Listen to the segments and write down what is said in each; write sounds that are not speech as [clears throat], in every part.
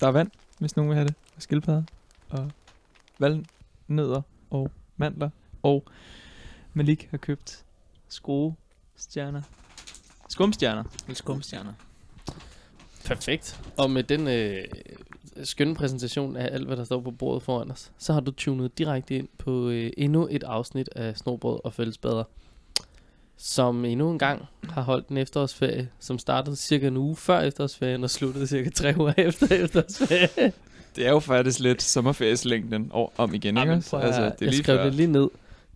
der er vand, hvis nogen vil have det. Og skildpadder. Og valnødder. Og mandler. Og Malik har købt skruestjerner. Skumstjerner. Skumstjerner. Perfekt. Og med den øh, skønne præsentation af alt, hvad der står på bordet foran os, så har du tunet direkte ind på øh, endnu et afsnit af Snobrød og Fællesbader, som endnu en gang har holdt en efterårsferie, som startede cirka en uge før efterårsferien og sluttede cirka tre uger [laughs] efter efterårsferien. Det er jo faktisk lidt sommerferieslængden over, om igen, ikke? Jamen, også? prøv høre, det er jeg lige skrev før. det lige ned.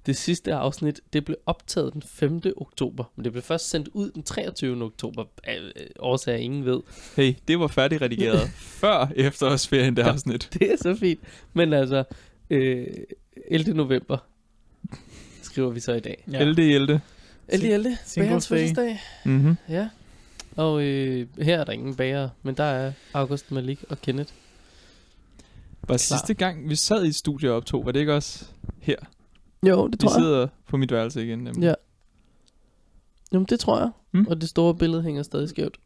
Det sidste afsnit, det blev optaget den 5. oktober, men det blev først sendt ud den 23. oktober. Af øh, årsager, ingen ved. Hey, det var færdigredigeret [laughs] før efterårsferien, det Ja. afsnit. [laughs] Det er så fint. Men altså, øh, 11. november skriver vi så i dag. Ja. Elde i elde. 11. 11. Singles Bagerens fødselsdag. Mm-hmm. Ja. Og øh, her er der ingen bager, men der er August Malik og Kenneth. Var sidste gang, vi sad i et studie og optog, var det ikke også her? Jo, det Vi sidder på mit værelse igen. Nemlig. Ja. Jamen, det tror jeg. Mm. Og det store billede hænger stadig skævt.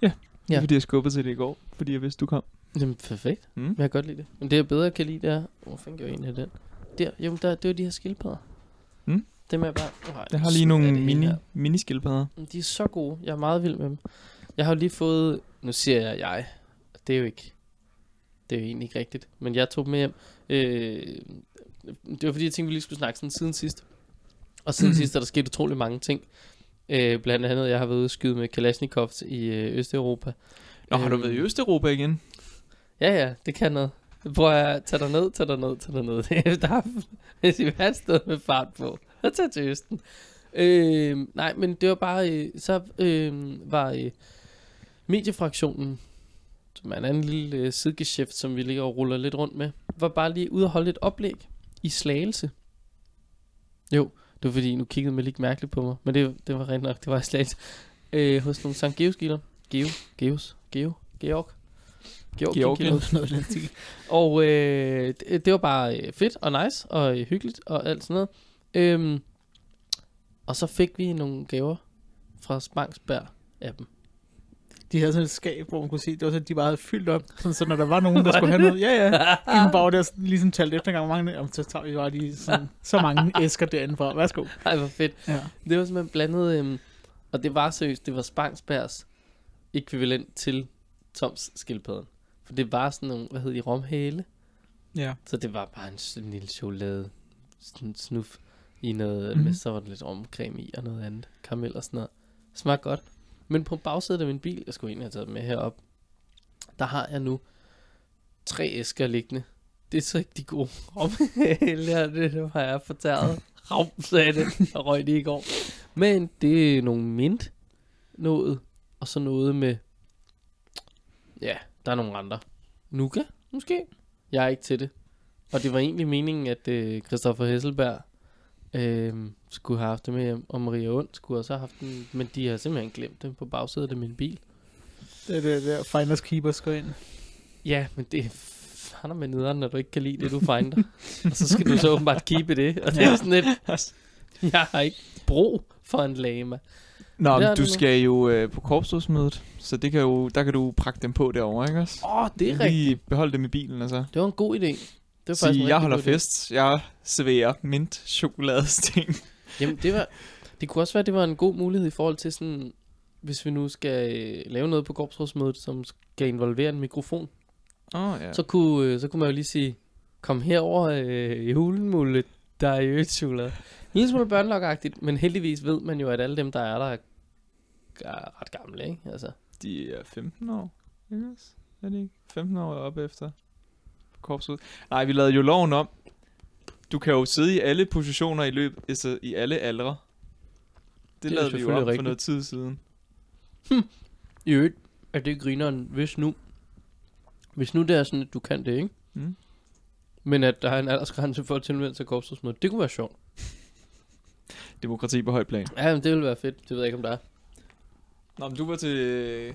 Det er Ja. fordi, jeg skubbede til det i går, fordi jeg vidste, du kom. Jamen, perfekt. Mm. Jeg kan godt lide det. Men det, jeg bedre kan lide, det er... Hvor fanden gør jeg egentlig den? Der, jo, der, det er de her skildpadder. Dem er jeg bare... Oh, Jeg har lige nogle det mini, miniskildpadder. De er så gode. Jeg er meget vild med dem. Jeg har jo lige fået... Nu siger jeg jeg. Det er jo ikke... Det er jo egentlig ikke rigtigt. Men jeg tog dem med hjem. Øh, det var fordi, jeg tænkte, vi lige skulle snakke sådan siden sidst. Og siden [clears throat] sidst er der sket utrolig mange ting. Øh, blandt andet, jeg har været ude skyde med Kalashnikovs i øh, Østeuropa. Nå, har du været i Østeuropa igen? Ja, ja, det kan noget. Prøv at tage dig ned, tage dig ned, tage dig ned. [laughs] der er et sted med fart på, så [laughs] tag til Østen. Øh, nej, men det var bare, øh, så øh, var øh, mediefraktionen, som er en anden lille øh, sidegeschæft, som vi ligger og ruller lidt rundt med, var bare lige ude og holde et oplæg i Slagelse. Jo, det var fordi, nu kiggede Malik mærkeligt på mig, men det, det var rent nok, det var i Slagelse. Øh, hos nogle Sankt Geos gilder. Geo, Geos, Geo, Georg. Georg, Georgien. Georg. Noget af den stil. Og øh, det, det var bare øh, fedt og nice og øh, hyggeligt og alt sådan noget. Øhm, og så fik vi nogle gaver fra Spangsberg af dem. De havde sådan et skab, hvor man kunne se, det var sådan, at de bare havde fyldt op. Sådan, så når der var nogen, [laughs] der skulle have noget, ja ja, [laughs] bare over der ligesom talte efter gang, hvor mange, om så tager vi bare lige sådan, [laughs] så mange æsker derinde for. Værsgo. Ej, hvor fedt. Ja. Det var simpelthen blandet, øhm, og det var seriøst, det var Spangsbergs ekvivalent til Toms skildpadden. For det var sådan nogle, hvad hedder de, romhæle. ja. Så det var bare en, en lille chokolade sådan snuf i noget, mm-hmm. med så var der lidt romcreme i og noget andet, karamel og sådan noget. Smagte godt. Men på bagsædet af min bil, jeg skulle egentlig have taget med herop, der har jeg nu tre æsker liggende. Det er så ikke de gode her, [laughs] det, det har jeg fortæret. Ram, sagde det, og røg det i går. Men det er nogle mint noget, og så noget med, ja, der er nogle andre. Nuka, måske? Jeg er ikke til det. Og det var egentlig meningen, at øh, Christoffer Hesselberg øh, skulle have haft det med hjem, og Maria Und skulle også have haft den, men de har simpelthen glemt dem på bagsædet af min bil. Det er det der, finders keepers går ind. Ja, men det han er med nederen, når du ikke kan lide det, du finder. og så skal du så åbenbart keepe det, og det er Ja. sådan lidt, jeg har ikke brug for en lama. Nå, men du skal jo øh, på korpsrådsmødet, så det kan jo, der kan du prakke dem på derovre, ikke også? Åh, oh, det er rigtigt. Lige beholde dem i bilen, og så Det var en god idé. Det var sige, jeg holder fest, jeg serverer mint chokoladesten. [laughs] Jamen, det var... Det kunne også være, det var en god mulighed i forhold til sådan... Hvis vi nu skal øh, lave noget på korpsrådsmødet, som skal involvere en mikrofon, oh, ja. så, kunne, øh, så kunne man jo lige sige, kom herover øh, i hulemulle, der er jo et chokolade. En lille smule børnelokagtigt, men heldigvis ved man jo, at alle dem, der er der, er, er ret gamle, ikke? Altså, De er 15 år, ikke? Er det ikke? 15 år op efter korpsrådet. Nej, vi lavede jo loven om. Du kan jo sidde i alle positioner i løb, altså i alle aldre. Det, Det det er lavede vi jo om for rigtigt. noget tid siden. i øvrigt er det grineren, hvis nu, hvis nu det er sådan, at du kan det, ikke? Mm. Men at der er en aldersgrænse for at tilmelde sig korpsrådsmødet, det kunne være sjovt. Demokrati på højt plan. Ja, men det ville være fedt. Det ved jeg ikke, om der er. Nå, men du var til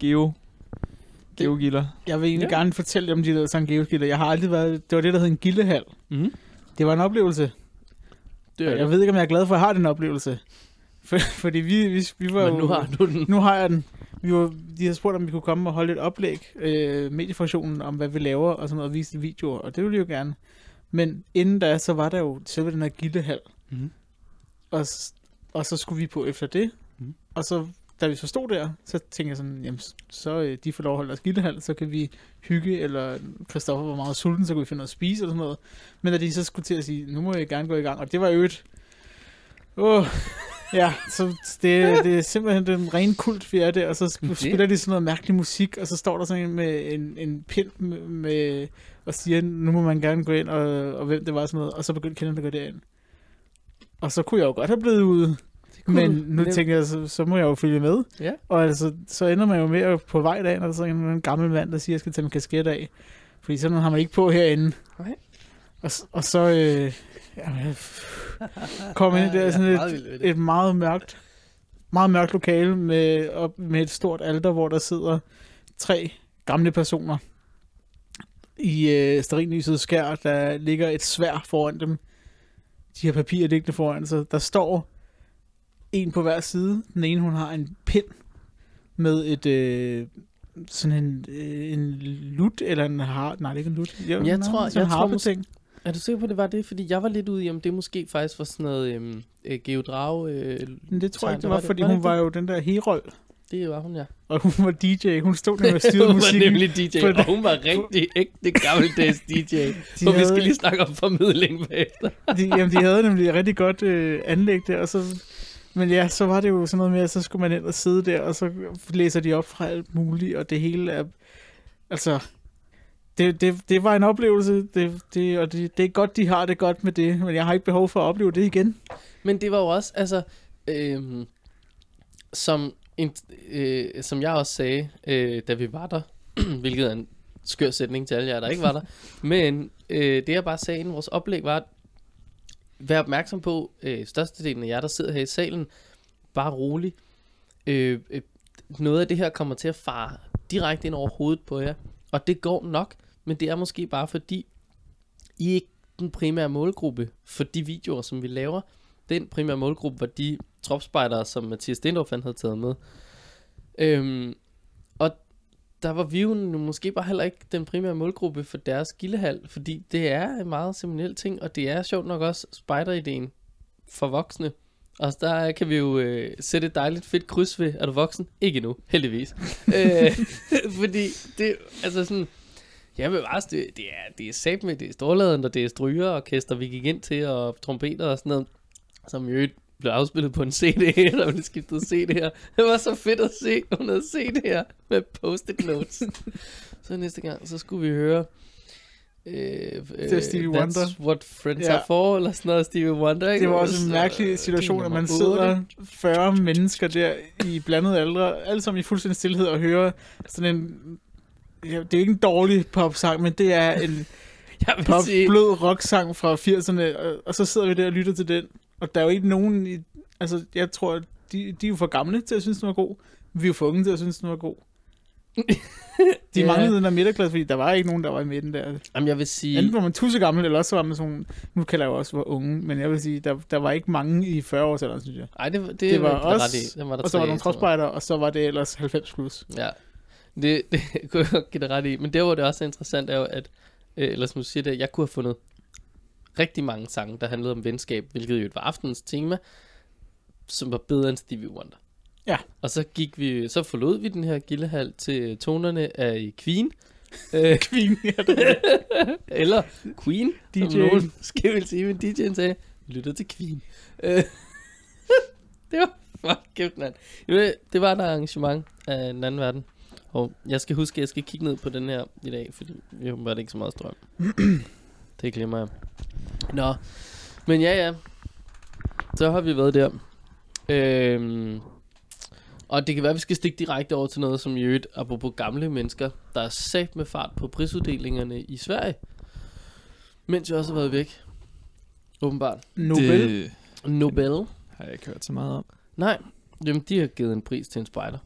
Geo. Geogilder. Jeg vil egentlig Ja. gerne fortælle jer om de der Sankt Georgsgilder. Jeg har aldrig været... Det var det, der hed en gildehal. Mm. Det var en oplevelse. Det er jeg det. ved ikke, om jeg er glad for, at jeg har den oplevelse. [laughs] For, fordi vi, vi, vi var Men jo... nu har du den. Nu har jeg den. vi var, de havde spurgt, om vi kunne komme og holde et oplæg, øh, mediefunktionen, om hvad vi laver, og sådan noget, og vise videoer, og det ville vi jo gerne. Men inden da, så var der jo selve den her gildehal, Mm. og, og så skulle vi på efter det, Mhm. og så da vi så stod der, så tænkte jeg sådan, jamen, så øh, de får lov at holde deres gildehal, så kan vi hygge, eller Christoffer var meget sulten, så kunne vi finde noget at spise, eller sådan noget. Men da de så skulle til at sige, nu må jeg gerne gå i gang, og det var jo et, åh, ja, så det, det er simpelthen den rene kult, vi er der, og så sp- spiller de sådan noget mærkelig musik, og så står der sådan en med en, en pind med, med, og siger, nu må man gerne gå ind, og, og hvem det var sådan noget, og så begyndte kenderne at gå derind. Og så kunne jeg jo godt have blevet ude, men nu nemt. tænker jeg, så, så må jeg jo følge med. Ja. Og altså, så ender man jo med at på vej derind, og der er sådan en gammel mand, der siger, at jeg skal tage min kasket af. Fordi sådan har man ikke på herinde. Nej. Og, og så øh, jamen, kom ind i [laughs] der sådan meget ved et, det. et meget mørkt, meget mørkt lokale med, op, med et stort alter, hvor der sidder tre gamle personer i øh, sterinlyset skær, der ligger et svær foran dem. De har papirer liggende foran sig. Der står en på hver side. Den ene, hun har en pind med et... Øh, sådan en, øh, en lut, eller en har... Nej, det er ikke en lut. Jeg nej, tror- jeg tror harpeting. Er du sikker på, at det var det? Fordi jeg var lidt ude i, om det måske faktisk var sådan noget øhm, øh, geodrag. Øh, Men det tror jeg ikke, det var, det- fordi var det hun var jo den der herol, det var hun, ja. og hun var DJ. Hun stod der og [laughs] styrede hun var musikken. nemlig DJ, og hun var rigtig ægte gammeldags [laughs] DJ. De Og vi havde- skal lige snakke om formidling bagefter. de, jamen, de havde nemlig et rigtig godt øh, anlæg der, og så, men ja, så var det jo sådan noget med, at så skulle man ind og sidde der, og så læser de op fra alt muligt, og det hele er, altså, det, det, det var en oplevelse, det, det, og det, det er godt, de har det godt med det, men jeg har ikke behov for at opleve det igen. Men det var jo også, altså, øhm, som, en, øh, som jeg også sagde, øh, da vi var der, [clears throat] hvilket er en skør sætning til alle jer, der ikke var der, [laughs] men øh, det jeg bare sagde inden vores oplæg var, at vær opmærksom på, øh, størstedelen af jer, der sidder her i salen, bare rolig. Øh, øh, noget af det her kommer til at fare direkte ind over hovedet på jer, og det går nok, men det er måske bare fordi, I er ikke den primære målgruppe for de videoer, som vi laver. Den primære målgruppe var de tropspejdere, som Mathias Stendorf havde taget med. Øhm, der var vi jo måske bare heller ikke den primære målgruppe for deres gildehal, fordi det er en meget ceremoniel ting, og det er sjovt nok også spejderideen for voksne. Og der kan vi jo øh, sætte et dejligt fedt kryds ved, er du voksen? Ikke nu, heldigvis. [laughs] øh, [laughs] fordi det, altså sådan, jeg vil bare, det, det er, det er sat med, det er storladen, og det er strygerorkester, vi gik ind til, og trompeter og sådan noget, som jo blev afspillet på en CD, [laughs] der blev skiftet CD her. Det var så fedt at se, hun havde her med post-it notes. [laughs] så næste gang, så skulle vi høre Øh, Det er Stevie That's Wonder. what friends Ja. are for, eller sådan noget Stevie Wonder, ikke? Det var også en mærkelig situation, at man sidder 40 mennesker der i blandede aldre, alle sammen i fuldstændig stillhed og hører sådan en... Ja, det er ikke en dårlig popsang, men det er en [laughs] Jeg vil pop, sige, blød rocksang fra 80'erne, og, og så sidder vi der og lytter til den, og der er jo ikke nogen... I, altså, jeg tror, de, de er jo for gamle til at synes, den var god. Vi er jo for unge til at synes, den var god. [laughs] De Ja. manglede den der midterklasse, fordi der var ikke nogen, der var i midten der. jamen, jeg vil sige, Enten var man tusse gammel, eller også var man sådan... Nu kalder jeg jo også var unge, men jeg vil sige, der, der var ikke mange i 40 års alderen, synes jeg. ej, det, det, Det var var os, ret i. Den var der Og så var der nogle tropspejder, og så var det ellers 90 plus. Ja, det, [laughs] det kunne jeg godt give dig ret i. Men der hvor det også er interessant, er jo, at, øh, eller som du siger det, jeg kunne have fundet rigtig mange sange, der handlede om venskab, hvilket jo var aftenens tema, som var bedre end Stevie Wonder. Ja. Og så gik vi, så forlod vi den her gildehal til tonerne af Queen, [laughs] øh, Queen, ja, det eller Queen, DJ. Som nogen skal vel sige, men DJ'en sagde, vi lytter til Queen. Øh, [laughs] det var, fuck kæft mand. Det var et arrangement af en anden verden. Og jeg skal huske, at jeg skal kigge ned på den her i dag, fordi vi var det ikke så meget strøm. [clears throat] det glemmer jeg. Nå, men ja ja, så har vi været der. Øhm, og det kan være, at vi skal stikke direkte over til noget, som i øvrigt, apropos gamle mennesker, der er sat med fart på prisuddelingerne i Sverige. Mens jeg også har været væk. Åbenbart. Nobel. Det Nobel. har jeg ikke hørt så meget om. Nej, jamen de har givet en pris til en spejder.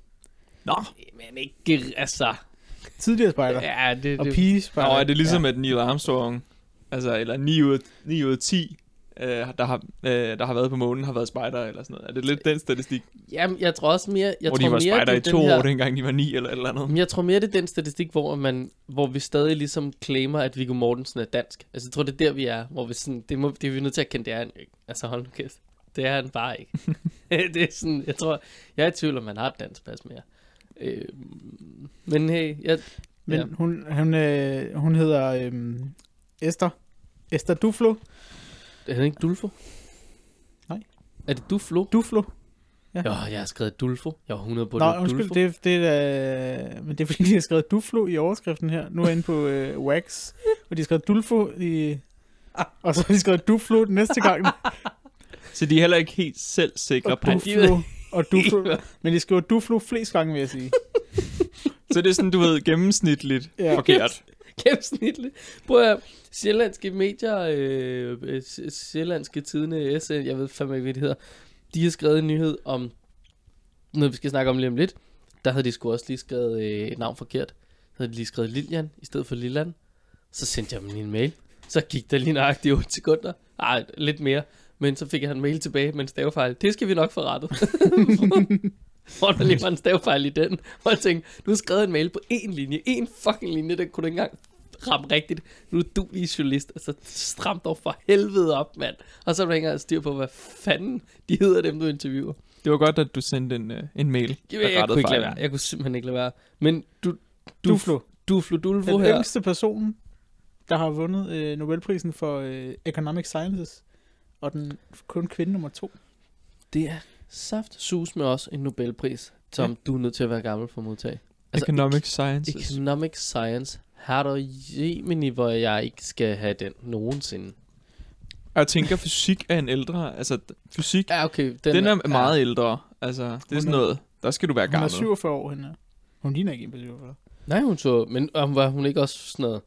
Nå, Men ikke, altså... Tidligere spejder. Ja, det, Og det, pigespejder. Nå er det ligesom, ja. at Neil Armstrong, altså, eller 9 ud, af, 9 ud af 10 øh, der, har, øh, der har været på månen, har været spejder eller sådan noget. Er det lidt den statistik? Jamen, jeg tror også mere... Jeg hvor tror de var mere, spejder det i to den her, år, dengang de var ni eller eller andet. Men jeg tror mere, det er den statistik, hvor, man, hvor vi stadig ligesom claimer, at Viggo Mortensen er dansk. Altså, jeg tror, det er der, vi er. Hvor vi sådan, det, må, det er vi nødt til at kende, det er han ikke. Altså, hold nu kæft. Det er han bare ikke. [laughs] [laughs] det er sådan, jeg tror, jeg er i tvivl, om han har et dansk pas mere. Øh, men hey, jeg, Men Ja. hun, hun, øh, hun hedder øh, Esther. Esther Duflo. er han ikke Dulfo? Nej. Er det Duflo? Duflo. Ja, jeg har skrevet Dulfo. Jeg var 100 på, Nå, det undskyld, Dulfo. det, det er, da- men det er fordi, de har skrevet Duflo i overskriften her. Nu er jeg inde på øh, Wax, og de har skrevet Dulfo i... Og så har de skrevet Duflo næste gang. Så de er heller ikke helt selv sikre og på. Duflo, og Duflo. Men de skriver Duflo flest gange, vil jeg sige. Så det er sådan, du ved, gennemsnitligt Ja. forkert. Gennemsnitligt. Prøv at. Sjællandske medier, øh, øh, Sj- Sjællandske Tidene, SN, jeg ved fandme ikke, hvad det hedder, de har skrevet en nyhed om noget, vi skal snakke om lige om lidt. Der havde de sgu også lige skrevet øh, et navn forkert. Så havde de lige skrevet Lilian i stedet for Lilland. Så sendte jeg dem lige en mail. Så gik der lige nøjagtigt 8 sekunder. Ej, lidt mere. Men så fik jeg en mail tilbage med en stavefejl. Det skal vi nok få rettet. [laughs] Hvor der lige var en stavefejl i den. Hvor jeg tænkte, du har skrevet en mail på én linje. En fucking linje, den kunne du ikke engang ramme rigtigt. Nu er du lige journalist. Altså, stram dog for helvede op, mand. Og så er ikke engang styr på, hvad fanden de hedder dem, du interviewer. Det var godt, at du sendte en, uh, en mail. Jeg, jeg, jeg kunne ikke lade være. Jeg kunne simpelthen ikke lade være. Men du, du, Duflo. Duflo Dulfo Den her. yngste person, der har vundet øh, Nobelprisen for øh, Economic Sciences. Og den kun kvinde nummer to. Det er saft sus med os en Nobelpris, som ja. du er nødt til at være gammel for at modtage. Economic Sciences. Economic Science. Har du Jemini, hvor jeg ikke skal have den nogensinde? Og jeg tænker, fysik er en ældre. Altså, fysik, Ja, okay. Den, den, den er ja. meget ældre. Altså, det er sådan er- noget. Der skal du være Hun er gammel. 47 år, hende. er. Hun ligner ikke en på 47. Nej, hun så, men um, var hun ikke også sådan noget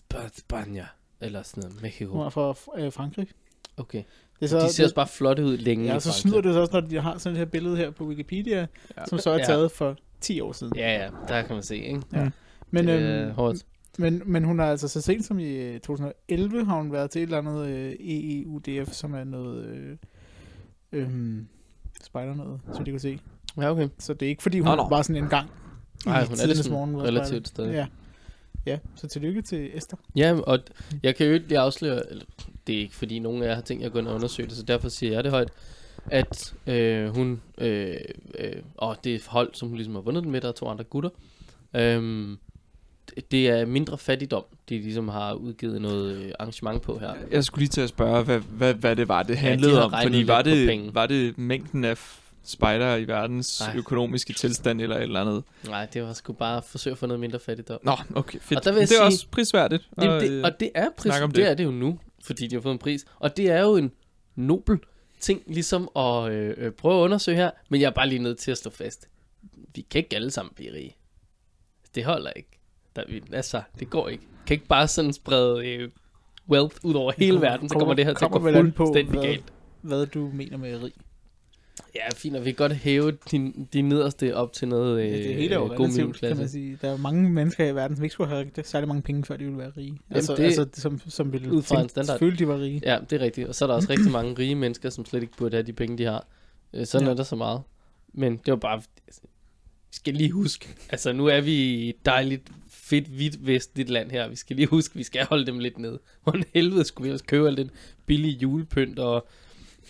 Sp- Spania, eller sådan noget, Mexico? Hun er fra øh, Frankrig. Okay. Det Så, de ser også bare flotte ud længe Ja, så snyder det så også, når de har sådan et her billede her på Wikipedia, Ja. ja. som så er Ja. taget for 10 år siden. Ja, ja, der kan man se, ikke? Men, det er øhm, hårdt. men, men hun har altså så sent som i øh, 2011 har hun været til et eller andet øh, EEUDF, som er noget øh, øhm, spejder noget, så de kan se. Ja, okay. Så det er ikke fordi, hun Nå, no, bare sådan en gang Nej, i hun er ligesom morgen, var relativt stadig. Ja. ja, så tillykke til Esther. Ja, og jeg kan jo ikke lige afsløre, eller, det er ikke fordi nogen af jer har tænkt jer at gå ind og undersøge det, så derfor siger jeg det højt, at øh, hun, øh, øh, og det er et hold, som hun ligesom har vundet den med, der er to andre gutter, øh, det er mindre fattigdom, de ligesom har udgivet noget øh, arrangement på her. Jeg skulle lige til at spørge, hvad, hvad, hvad det var, det de handlede har om. regnet Fordi var det, var det mængden af spider i verdens Nej. økonomiske tilstand eller et eller andet? Nej, det var sgu bare at forsøge at få noget mindre fattigdom. Nå, okay, fedt. Og der vil det er sige- også prisværdigt. Det, og, det, øh, og det er pris, om det. det. det er det jo nu, fordi de har fået en pris. Og det er jo en nobel ting, ligesom at øh, øh, prøve at undersøge her. Men jeg er bare lige nødt til at stå fast. Vi kan ikke alle sammen blive rige. Det holder ikke. Der, altså, det går ikke. Kan ikke bare sådan sprede øh, wealth ud over hele kommer- verden, så kommer det her til at gå an på, fuldstændig hvad- galt. Hvad du mener med rig. Ja, fint, og vi kan godt hæve din, din nederste op til noget øh, Ja, det hele er jo god relativt, kan middelklasse. man sige. Der er mange mennesker i verden, som ikke skulle have særlig mange penge, før de ville være rige. altså, det- altså, som, som ville ud fra en standard. Selvfølgelig, de var rige. Ja, det er rigtigt. Og så er der også rigtig mange rige mennesker, som slet ikke burde have de penge, de har. Øh, Sådan Ja. er der så meget. Men det var bare... Vi skal lige huske. Altså, nu er vi i et dejligt, fedt, hvidt, vestligt land her. Vi skal lige huske, vi skal holde dem lidt ned. Hvordan helvede skulle vi ellers købe alt den billige julepynt og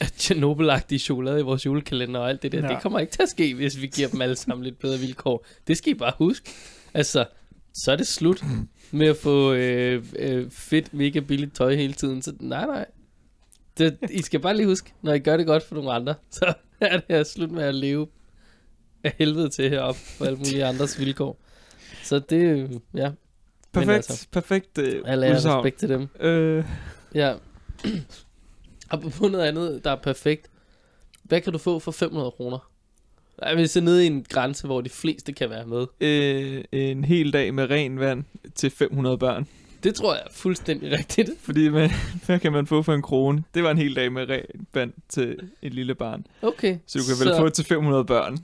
Chernobyl-agtige chokolade i vores julekalender og alt det der. Ja. Det kommer ikke til at ske, hvis vi giver dem alle sammen lidt bedre vilkår. Det skal I bare huske. Altså, så er det slut med at få øh, øh, fedt, mega billigt tøj hele tiden. Så nej, nej. Det, I skal bare lige huske, når I gør det godt for nogle andre, så [laughs] er det her slut med at leve af helvede til heroppe på alle mulige andres vilkår. Så det, ja. perfekt, Men altså, perfekt øh, er udsagn. respekt til dem. Øh, Ja. [clears throat] Apropos noget andet, der er perfekt. Hvad kan du få for 500 kroner? Nej, hvis er nede i en grænse, hvor de fleste kan være med. øh, en hel dag med ren vand til 500 børn. Det tror jeg er fuldstændig rigtigt. [laughs] Fordi man, hvad kan man få for en krone? Det var en hel dag med ren vand til et lille barn. Okay. Så du kan vel få til 500 børn.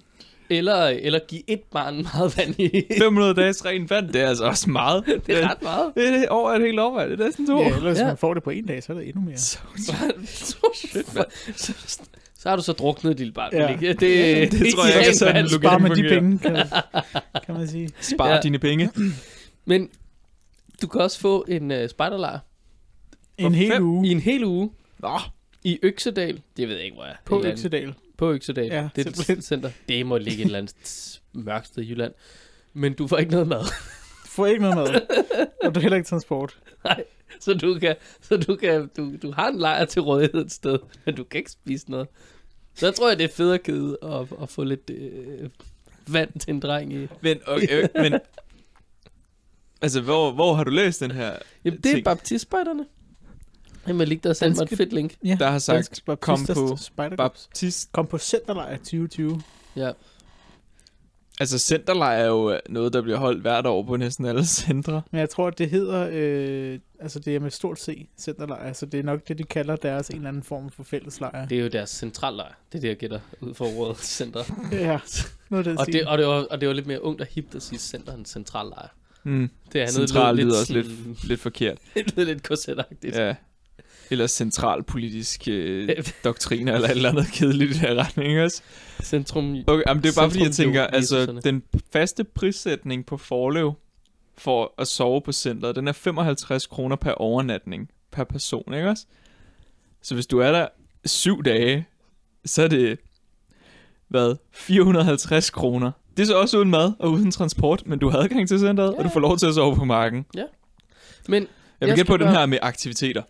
Eller, eller give et barn [laughs] meget vand i. 500 dages ren vand, det er altså også meget. [laughs] Det er ret meget. Det er over et helt år. Det er næsten to. Ja, ellers Ja. man får det på en dag, så er det endnu mere. Så, [laughs] så, så, så har du så druknet, lille barn. Ja. Det, det, det det tror jeg ikke er sådan, Spar med de penge, kan, kan man sige. Spar Ja. dine penge. [clears throat] Men du kan også få en uh, spejderlejr En hel fem- uge i en hel uge Nå, i Øksedal. Det ved jeg ikke, hvor jeg er. på Øksedal. På Øksedal. Ja, det er et center. Det må ligge et eller andet mørkt sted i Jylland. Men du får ikke noget mad. Du får ikke noget mad. og du har heller ikke transport. Så du kan, så du kan, du, du har en lejr til rådighed et sted, men du kan ikke spise noget. Så jeg tror jeg, det er fædrekedet at, at få lidt øh, vand til en dreng i. men, okay, men altså, hvor, hvor har du læst den her? Jamen, det er ting? Jamen, lige der har sendt mig et fedt link. Ja, Der har sagt, kom på. Baptist. Kom på centerlejr 2020. Ja. Altså, centerlejr er jo noget, der bliver holdt hvert år på næsten alle centre. Men jeg tror, at det hedder, øh, altså det er med stort C, centerlejr, så det er nok det, de kalder deres en eller anden form for fælleslejr. Det er jo deres centrallejr. Det er det, jeg gætter ud for ordet [laughs] center. Ja, noget den Og det, og, det var, og det var lidt mere ungt og hipt at sige center end centrallejr. Mm. Det andet Central lyder også sådan- lidt, lidt forkert. [laughs] Det lød lidt korsetagtigt. Ja. Eller centralpolitisk øh, [laughs] doktriner, eller et eller andet kedeligt i den her retning, ikke også? Centrum... Okay, jamen, det er bare fordi, jeg tænker, altså, den faste prissætning på forlev for at sove på centret, den er 55 kroner per overnatning per person, ikke også? Så hvis du er der syv dage, så er det, hvad, 450 kroner. Det er så også uden mad og uden transport, men du har adgang til centret, ja. og du får lov til at sove på marken. Men Jeg vil gætte på skal den bare- her med aktiviteter.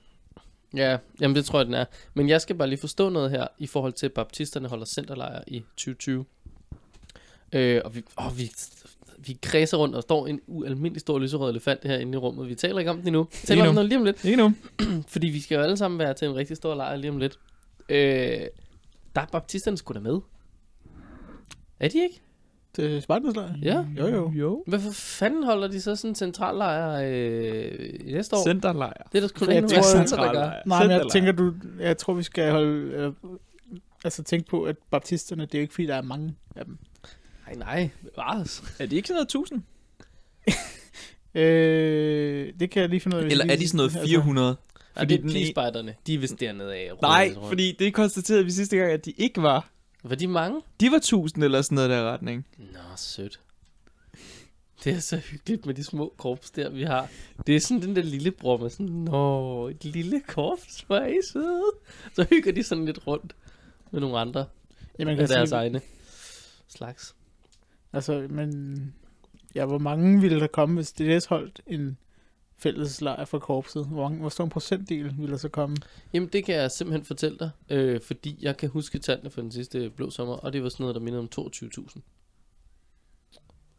Ja, jamen det tror jeg, den er. Men jeg skal bare lige forstå noget her, i forhold til, at baptisterne holder centerlejr i 2020. Øh, og vi, åh, vi, vi kredser rundt, og står en ualmindelig stor lyserød elefant herinde i rummet. Vi taler ikke om den endnu. Vi taler Ikke om nu. den lige om lidt, Ikke nu? [clears throat] fordi vi skal jo alle sammen være til en rigtig stor lejr lige om lidt. Øh, der er baptisterne sgu da med. Er de ikke? Det er spejderslejr? Ja. Jo, jo. Jo. Hvorfor fanden holder de så sådan en centrallejr øh, i næste år? Centerlejr. det er der sgu da Jeg ikke tror, nogen centre, der gør. Nej, men jeg tænker, du, jeg tror, vi skal holde, øh, altså tænke på, at baptisterne, det er jo ikke, fordi der er mange af dem. Nej, nej. Bevares. Er de ikke sådan noget 1000? [laughs] Øh, det kan jeg lige finde ud af. Eller er de sådan noget altså- 400? Og Fordi det er ene- pigespejderne. De er vist dernede af. Nej, fordi det konstaterede vi sidste gang, at de ikke var. Var de mange? De var 1000 eller sådan noget der retning. Nå, sødt. Det er så hyggeligt med de små korps der, vi har. Det er sådan den der lille bror med sådan, nå, et lille korps, hvor er I søde. Så hygger de sådan lidt rundt med nogle andre Ja, man af kan deres sige, egne slags. altså, men, ja, hvor mange ville der komme, hvis det holdt en fælleslejr for korpset? Hvor, mange, hvor stor en procentdel ville der så komme? Jamen, det kan jeg simpelthen fortælle dig, øh, fordi jeg kan huske tallene for den sidste blå sommer, og det var sådan noget, der mindede om 22.000.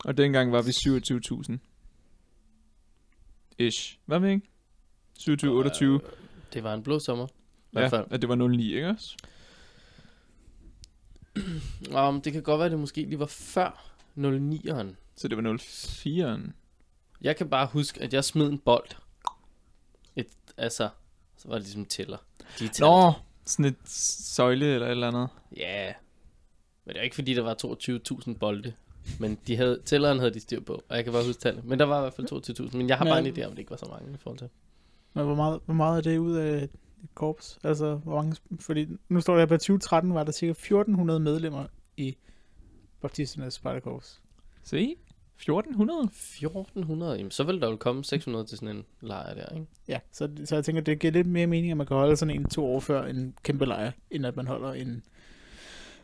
Og dengang var vi 27.000. Ish. Hvad med ikke? 27, 28. Det var en blå sommer. I Ja, hvert fald. at det var 09, ikke også? Um, det kan godt være, at det måske lige var før 09'eren. Så det var 04'eren. Jeg kan bare huske, at jeg smed en bold. Et, altså, så var det ligesom tæller. De talte. Nå, sådan et søjle eller et eller andet. Ja. Men det er ikke fordi, der var 22.000 bolde. Men de havde, tælleren havde de styr på, og jeg kan bare huske tallet. Men der var i hvert fald 22.000, men jeg har Men- bare en idé om, det ikke var så mange i forhold til. Men hvor meget, hvor meget er det ud af et korps? Altså, hvor mange, fordi nu står der, at på 2013 var der cirka 1400 medlemmer i Baptisternes Spejderkorps. Se, 1400. 1400, jamen så vil der jo komme 600 til sådan en lejr der, ikke? Ja, så, så jeg tænker, det giver lidt mere mening, at man kan holde sådan en to år før en kæmpe lejr, end at man holder en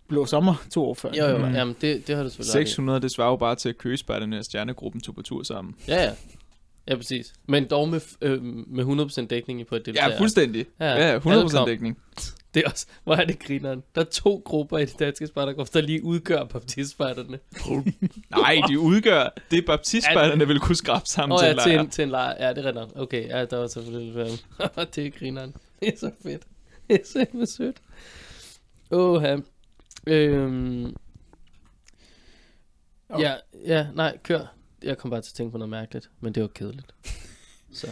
blå sommer to år før. Jo, jo, Mm. jamen det, det har du selvfølgelig ret i. 600, det svarer jo bare til at køgespejderne og stjernegruppen tog på tur sammen. Ja, ja. Ja, præcis. Men dog med, øh, med 100% dækning på et deltager. Ja, fuldstændig. Ja, Ja, alle 100% kom. dækning. [laughs] Det er også, hvor er det grineren. Der er to grupper i det danske spejderkorps, der lige udgør baptistspejderne. Nej, de udgør det, baptistspejderne vil kunne skrabe sammen Åh til ja, en til en, til en lejr. Ja, det er nok. Okay, ja, der var selvfølgelig lidt [laughs] Det er grineren. Det er så fedt. Det er simpelthen sødt. Åh, øhm, Og- ja, ja, nej, kør. Jeg kom bare til at tænke på noget mærkeligt, men det var kedeligt. Så.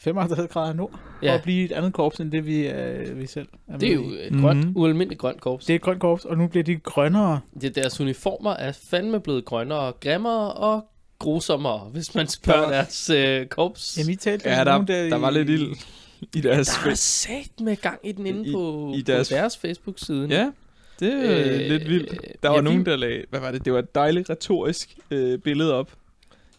55 grader nord, ja. At blive et andet korps, end det vi, øh, vi selv er det er jo i. et grønt, Mhm. ualmindeligt grønt korps. Det er et grønt korps, og nu bliver de grønnere. Det, deres uniformer er fandme blevet grønnere, grimmere og grusommere, hvis man spørger deres øh, korps. Jamen, I talte Ja, om der, nogen der, i- der var lidt ild i deres der er sat med gang i den inde I- på, i deres- på deres Facebook-side. Ja, det er øh, lidt vildt. Der ja, var vi- nogen, der lagde... Hvad var det? Det var et dejligt retorisk øh, billede op.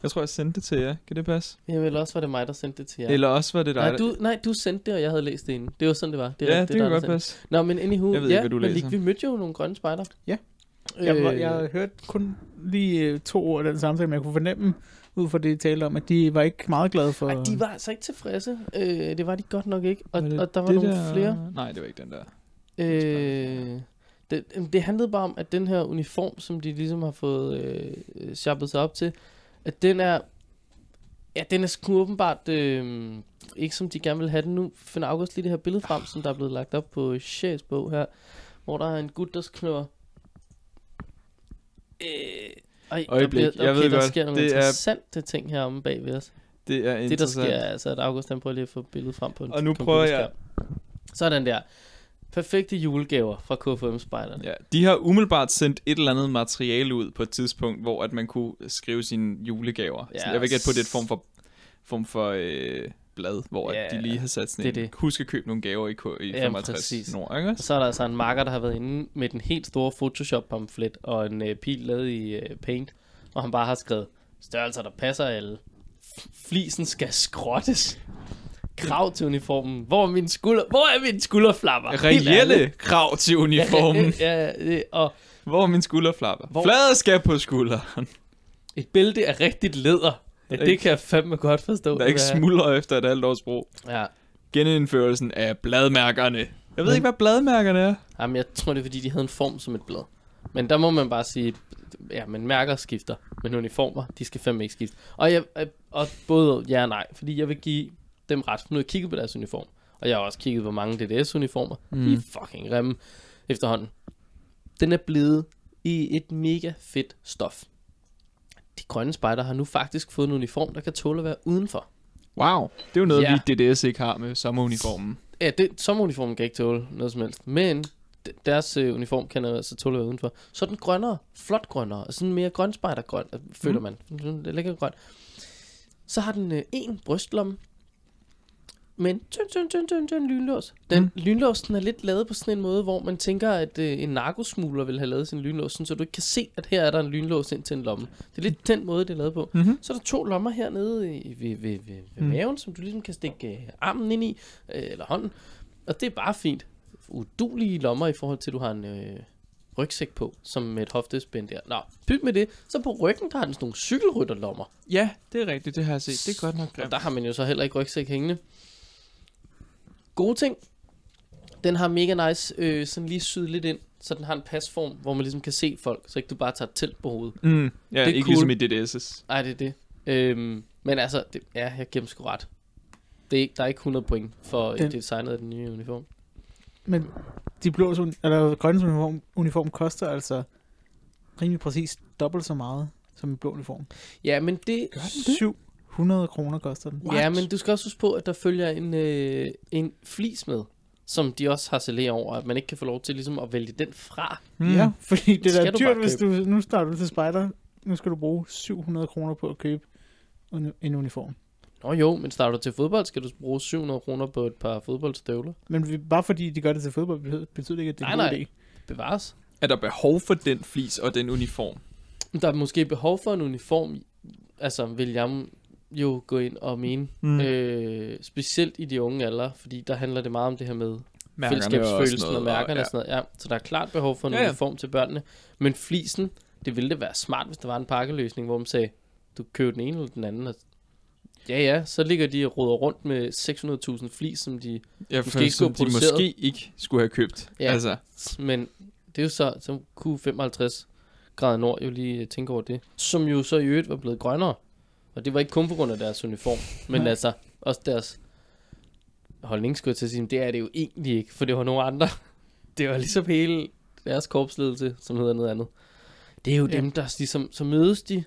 Jeg tror, jeg sendte det til jer. Kan det passe? Jeg vil også var det mig, der sendte det til jer. Eller også var det dig, nej, du, nej, du sendte det, og jeg havde læst det inden. Det var sådan, det var. Det er Ja, rigtigt, det der kan er godt sendte. passe. Nå, men anywho, Jeg ved ikke, ja, hvad du men læser. vi mødte jo nogle grønne spejder. Ja. Jeg, Øh, jeg hørte kun lige øh, to ord af den samtale, men jeg kunne fornemme, ud fra det, I talte om, at de var ikke meget glade for... Ej, de var altså ikke tilfredse. Øh, det var de godt nok ikke. Og, det og der var det nogle der... flere. Nej, det var ikke den der. Øh, det, det handlede bare om, at den her uniform, som de ligesom har fået øh, shoppet sig op til, at den er, ja, den er sgu åbenbart øh, ikke som de gerne vil have den nu. Finder August lige det her billede frem, som der er blevet lagt op på Shays bog her, hvor der er en gut, der skriver... Øh, ej, der Øjeblik, bliver, okay, jeg ved der godt, sker nogle det er- interessante ting her om bag ved os. Det er Det, der interessant. sker, er altså, at August han prøver lige at få billedet frem på en Og nu prøver jeg-. Sådan der. Perfekte julegaver fra KFM-spejderne. Ja, de har umiddelbart sendt et eller andet materiale ud på et tidspunkt, hvor at man kunne skrive sine julegaver. Ja, Ja, jeg vil gætte på, det er et form for, form for øh, blad, hvor Ja, ja, de lige har sat sådan det en, det. husk at købe nogle gaver i, K- i Ja, 55 præcis. Nord, ikke Og så er der altså en marker, der har været inde med den helt store Photoshop-pamflet og en øh, pil lavet i øh, Paint, og han bare har skrevet størrelser, der passer alle. Flisen skal skrottes. Krav til uniformen. Hvor er min skulder? Hvor er min skulderflapper? Reelle krav til uniformen. Ja, ja, ja, og Hvor er min skulderflapper? Hvor- Flade skal på skulderen. et bælte af rigtigt læder. Ja, er det ikke- kan jeg fandme godt forstå. Der ikke er. smuldrer efter et halvt års brug. Ja. Genindførelsen af bladmærkerne. Jeg ved ikke, hvad bladmærkerne er. Jamen, jeg tror, det er, fordi de havde en form som et blad. Men der må man bare sige, ja, men mærker skifter, men uniformer, de skal fandme ikke skifte. Og, jeg, og både ja og nej, fordi jeg vil give dem ret. Nu har jeg kigget på deres uniform, og jeg har også kigget på mange DDS-uniformer. Mm. De er fucking grimme efterhånden. Den er blevet i et mega fedt stof. De grønne spejder har nu faktisk fået en uniform, der kan tåle at være udenfor. Wow. Det er jo noget, Ja. vi DDS ikke har med sommeruniformen. Ja, det, sommeruniformen kan ikke tåle noget som helst. Men deres øh, uniform kan altså tåle at være udenfor. Så er den grønnere, flot grønnere, og sådan mere grønspejdergrøn, øh, føler man. Sådan lidt lækker grøn. Så har den øh, en brystlomme, men tynd, tynd, tynd, tynd, tynd lynlås. Den mm. lynlås, den er lidt lavet på sådan en måde, hvor man tænker, at øh, en narkosmugler vil have lavet sin lynlås, sådan, så du ikke kan se, at her er der en lynlås ind til en lomme. Det er lidt den måde, det er lavet på. Mhm. Så er der to lommer hernede i, ved, ved, ved, ved Mm. maven, som du ligesom kan stikke øh, armen ind i, øh, eller hånden. Og det er bare fint. Udulige lommer i forhold til, at du har en øh, rygsæk på, som med et hoftespænd der. Nå, pyt med det. Så på ryggen, der har den sådan nogle cykelrytterlommer. Ja, det er rigtigt. Det har jeg set. Det er godt nok Og der har man jo så heller ikke rygsæk hængende. Gode ting. Den har mega nice, øh, sådan lige syet lidt ind, så den har en pasform, hvor man ligesom kan se folk, så ikke du bare tager et telt på hovedet. Mm, ja, Det er ikke cool. ligesom i DDS's. Nej, det er det. Øhm, men altså, det, ja, jeg giver dem sgu ret. Det er, ikke- der er ikke 100 point for Den- den. designet af den nye uniform. Men de blå, eller grønne uniform, uniform koster altså rimelig præcis dobbelt så meget som en blå uniform. Ja, men det... 700 kroner koster den. Ja, men du skal også huske på, at der følger en, øh, en flis med, som de også har saleret over, at man ikke kan få lov til ligesom at vælge den fra. Mm. Ja, [laughs] fordi det er da du dyrt, hvis du, nu starter du til spejder. Nu skal du bruge 700 kroner på at købe en, uniform. Nå jo, men starter du til fodbold, skal du bruge 700 kroner på et par fodboldstøvler. Men vi, bare fordi de gør det til fodbold, betyder- det ikke, at det er en god idé. Bevares. Er der behov for den flis og den uniform? Der er måske behov for en uniform, altså vil jeg jo gå ind og mene. Mm. Øh, specielt i de unge alder, fordi der handler det meget om det her med Mærkerne fællesskabsfølelsen og, noget, mærkerne ja. og sådan noget. Ja, så der er klart behov for en Ja, ja, uniform til børnene. Men flisen, det ville det være smart, hvis der var en pakkeløsning, hvor man sagde, du køber den ene eller den anden. Og ja, ja, så ligger de og roder rundt med 600.000 flis, som de... Ja, Måske ikke skulle de produceret. måske ikke skulle have købt. Ja. Altså, Men det er jo så, så kunne 55 grader nord jo lige tænke over det. Som jo så i øvrigt var blevet grønnere. Og det var ikke kun på grund af deres uniform, men Nej. altså også deres holdning, skulle jeg til at sige, men det er det jo egentlig ikke, for det var nogle andre. [laughs] Det var ligesom hele deres korpsledelse, som hedder noget andet. Det er jo Ja. dem, der ligesom, så mødes de,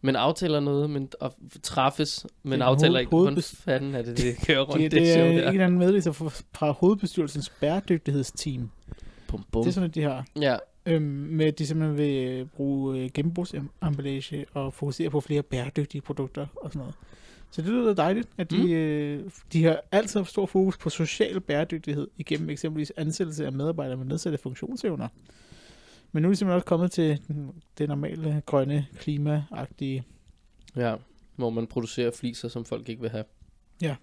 Man aftaler noget, men og træffes, men Det er aftaler ikke. Hvordan fanden er det, det [laughs] kører rundt, Det, det, det show er en eller anden meddelelse fra, hovedbestyrelsens bæredygtighedsteam. Bum, bum. Det er sådan, de har. Ja, Øhm, med at de simpelthen vil øh, bruge øh, genbrugsemballage og fokusere på flere bæredygtige produkter og sådan noget. Så det lyder dejligt, at de, Mm. øh, de har altid haft stor fokus på social bæredygtighed igennem eksempelvis ansættelse af medarbejdere med nedsatte funktionsevner. Men nu er de simpelthen også kommet til den- det normale grønne, klimaagtige. ja. Hvor man producerer fliser, som folk ikke vil have. Ja.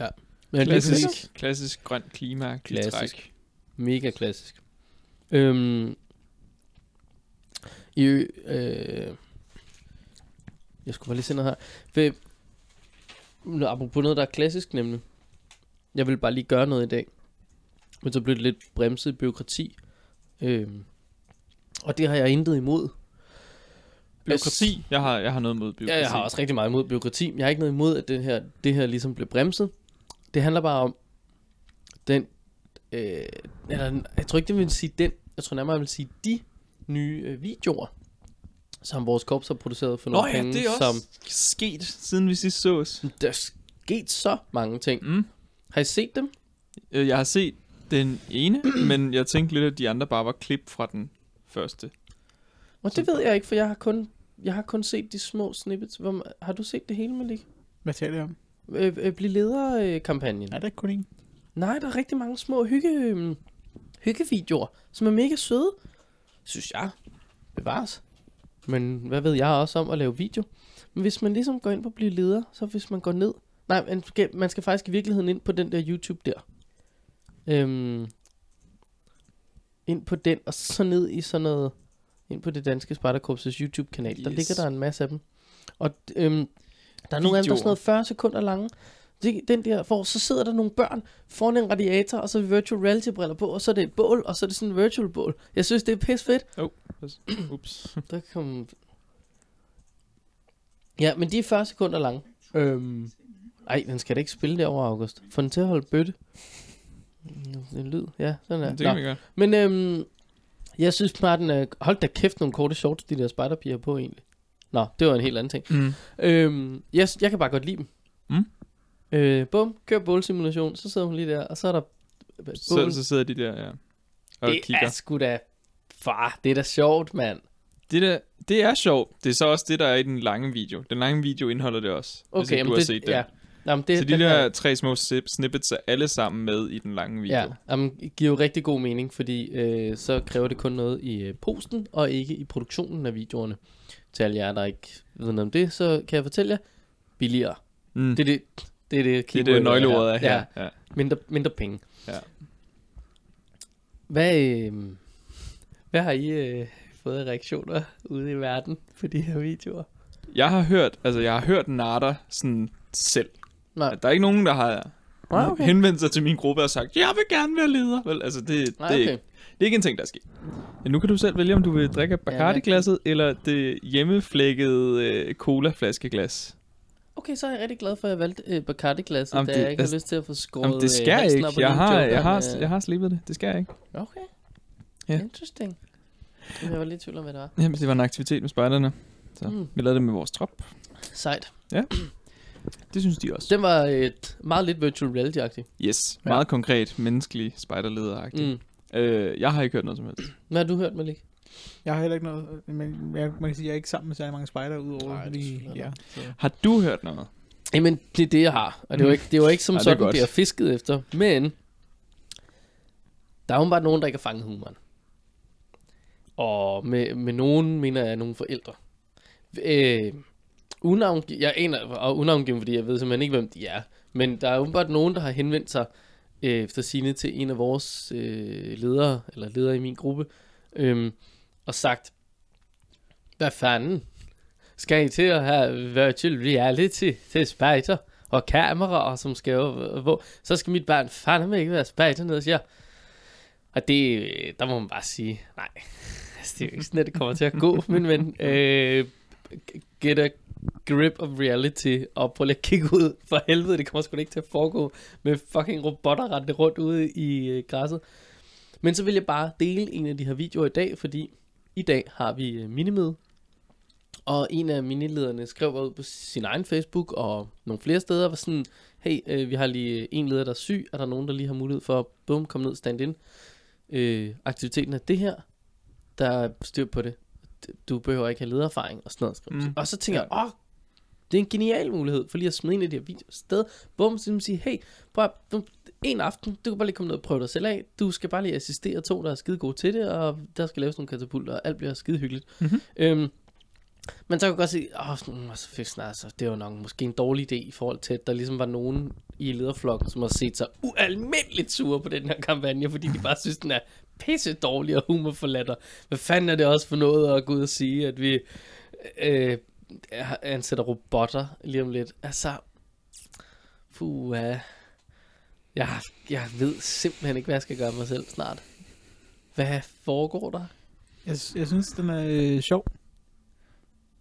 Ja. Men er. Klassisk, klassisk grønt klima Klassisk. træk. Mega klassisk. Øhm, i, øh, jeg skulle bare lige se noget her. Nu, apropos noget, der er klassisk nemlig. Jeg vil bare lige gøre noget i dag. Men så blev det lidt bremset byråkrati. Øhm, og det har jeg intet imod. Byråkrati. Jeg har, jeg har noget mod byråkrati. Ja, jeg har også rigtig meget imod byråkrati. Jeg har ikke noget imod, at det her, det her ligesom blev bremset. Det handler bare om den, øh, eller jeg tror ikke, det vil sige den, jeg tror nærmere, jeg vil sige de nye øh, videoer, som vores korps har produceret for Nå nogle ja, penge, det er også som sket, siden vi sidst sås. der er sket så mange ting. Mm. Har I set dem? Øh, Jeg har set den ene, [clears throat] men jeg tænkte lidt, at de andre bare var klip fra den første. Og det ved jeg ikke, for jeg har kun, jeg har kun set de små snippets. Hvor, har du set det hele, Malik? Hvad taler jeg om? Øh, øh, Bliv leder-kampagnen. Er der ikke kun en? Nej, der er rigtig mange små hygge, hyggevideoer, som er mega søde. Synes jeg. Bevares. Men hvad ved jeg også om at lave video? Men hvis man ligesom går ind på at blive leder, så hvis man går ned... Nej, man skal, man skal faktisk i virkeligheden ind på den der YouTube der. Øhm, ind på den, og så ned i sådan noget... Ind på det danske Spartakorpses YouTube-kanal. Yes. Der ligger der en masse af dem. Og øhm, der er nogle af dem, der er sådan noget 40 sekunder lange. Det, den der, hvor så sidder der nogle børn foran en radiator, og så er virtual reality briller på, og så er det et bål, og så er det sådan en virtual bål. Jeg synes, det er pis fedt. [clears throat] Ups. Der kom... Ja, men de er 40 sekunder lange. Øhm... Ej, den skal da ikke spille derovre, August. Få den til at holde bøtte. Mm, En lyd, ja, sådan er. Det kan vi gøre. Men øhm, jeg synes bare, den er... Hold da kæft, nogle korte shorts, de der spiderpiger på egentlig. Nå, det var en helt anden ting. Mm. Øhm, jeg, jeg kan bare godt lide dem. Øh, bum, kør bålsimulation, så sidder hun lige der, og så er der bål. Så, så sidder de der, ja. Og det kigger. er sgu da... Far, det er da sjovt, mand. Det, der, det er sjovt. Det er så også det, der er i den lange video. Den lange video indeholder det også. hvis Okay, ikke du har det, set den. ja. Jamen, det, så de der her- tre små snippets er alle sammen med i den lange video. Ja, jamen, det giver jo rigtig god mening, fordi øh, så kræver det kun noget i øh, posten, og ikke i produktionen af videoerne. Til alle jer, der ikke ved noget om det, så kan jeg fortælle jer, billigere. Mm. Det er det, det, er det, det er det nøgleordet er her. Ja, Ja. ja. mindre, mindre penge. Ja. Hvad, øh, hvad har I øh, fået reaktioner ude i verden på de her videoer? Jeg har hørt, altså jeg har hørt Nada sådan selv. Nej. Der er ikke nogen, der har Ah, okay. henvendt sig til min gruppe og sagt, jeg vil gerne være leder. Vel, altså det, Nej, det, er okay. ikke, det er ikke en ting, der er sket. Men nu kan du selv vælge, om du vil drikke Bacardi-glasset, eller det hjemmeflækkede øh, cola-flaskeglas. Okay, så er jeg rigtig glad for, at jeg valgte øh, Bacardi-glasset, da det- jeg ikke har altså- lyst til at få skåret Jamen, det øh, skal halsen ikke. op på Jeg har, jeg, har, øh, jeg har slipet det. Det skal jeg ikke. Okay. Ja. Interesting. Jeg var lidt i tvivl om, hvad det var. Jamen, det var en aktivitet med spejderne. Så Mm. vi lavede det med vores trop. Sejt. Det synes de også. Den var et meget lidt virtual reality-agtig. Yes, Ja. meget konkret, menneskelig spejderleder Mm. øh, Jeg har ikke hørt noget som helst. Hvad har du hørt, Malik? Jeg har heller ikke noget, men jeg, man kan sige, at jeg er ikke sammen med særlig mange spejder Nej, udover det er lige, ja. Så. Har du hørt noget? Jamen, det er det, jeg har. Og det var ikke, det var ikke som Ej, det er sådan, godt. det er fisket efter. Men, der er jo bare nogen, der ikke har fanget humoren. Og med, med nogen mener jeg nogle forældre. Øh, unavn, jeg aner, og unavngivet, fordi jeg ved simpelthen ikke, hvem de er. Men der er åbenbart nogen, der har henvendt sig øh, efter sine til en af vores øh, ledere, eller ledere i min gruppe, øh, og sagt, hvad fanden? Skal I til at have virtual reality til spejder og kameraer, som skal jo, hvor, så skal mit barn fandme ikke være spejder nede, siger. Og det, der må man bare sige, nej, [laughs] altså, det er jo ikke sådan, at det kommer til at gå, min ven. Øh, get a grip of reality, og prøv lige at kigge ud for helvede, det kommer sgu da ikke til at foregå med fucking robotter rendende rundt ude i øh, græsset. Men så vil jeg bare dele en af de her videoer i dag, fordi i dag har vi øh, minimøde, Og en af minilederne skrev ud på sin egen Facebook og nogle flere steder, var sådan, hey, øh, vi har lige en leder, der er syg, er der nogen, der lige har mulighed for at bum, komme ned stand in. Øh, aktiviteten er det her, der er styr på det. Du behøver ikke have ledererfaring og sådan noget. Mm. Og så tænker jeg, åh, det er en genial mulighed for lige at smide en af de her videoer sted. Bum, så man sige, hey, prøv at, du, en aften, du kan bare lige komme ned og prøve dig selv af. Du skal bare lige assistere to, der er skide gode til det, og der skal laves nogle katapulter, og alt bliver skide hyggeligt. Mhm. Øhm, men så kan jeg godt se, åh, sådan, altså, fedt, sådan, altså, det var nok måske en dårlig idé i forhold til, at der ligesom var nogen i lederflokken, som har set sig ualmindeligt sure på den her kampagne, fordi de bare synes, den er pisse dårlig og humorforladt. og Hvad fanden er det også for noget at gå ud og sige, at vi øh, ansætter robotter lige om lidt? Altså, puh, jeg, jeg ved simpelthen ikke, hvad jeg skal gøre mig selv snart. Hvad foregår der? Jeg, jeg synes, den er øh, sjov.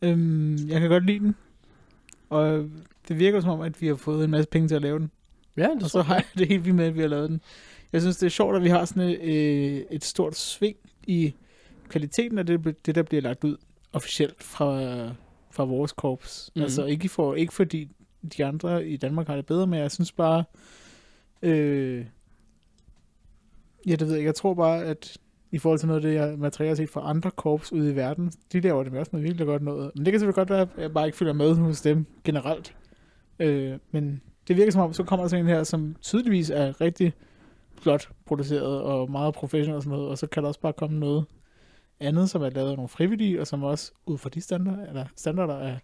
Øhm, jeg kan godt lide den. Og det virker som om, at vi har fået en masse penge til at lave den. Ja, det Og så har jeg det helt vildt med, at vi har lavet den. Jeg synes, det er sjovt, at vi har sådan et, øh, et stort sving i kvaliteten af det, det, der bliver lagt ud officielt fra, fra vores korps. Mm. Altså ikke, for, ikke fordi de andre i Danmark har det bedre, men jeg synes bare... Øh, ja, det ved jeg. Jeg tror bare, at i forhold til noget af det, jeg materiale har set fra andre korps ude i verden, de laver det også noget virkelig godt noget. Men det kan selvfølgelig godt være, at jeg bare ikke følger med hos dem generelt. Øh, men det virker som om, så kommer der sådan en her, som tydeligvis er rigtig flot produceret og meget professionel og sådan noget, og så kan der også bare komme noget andet, som er lavet af nogle frivillige, og som også ud fra de standarder, eller standarder er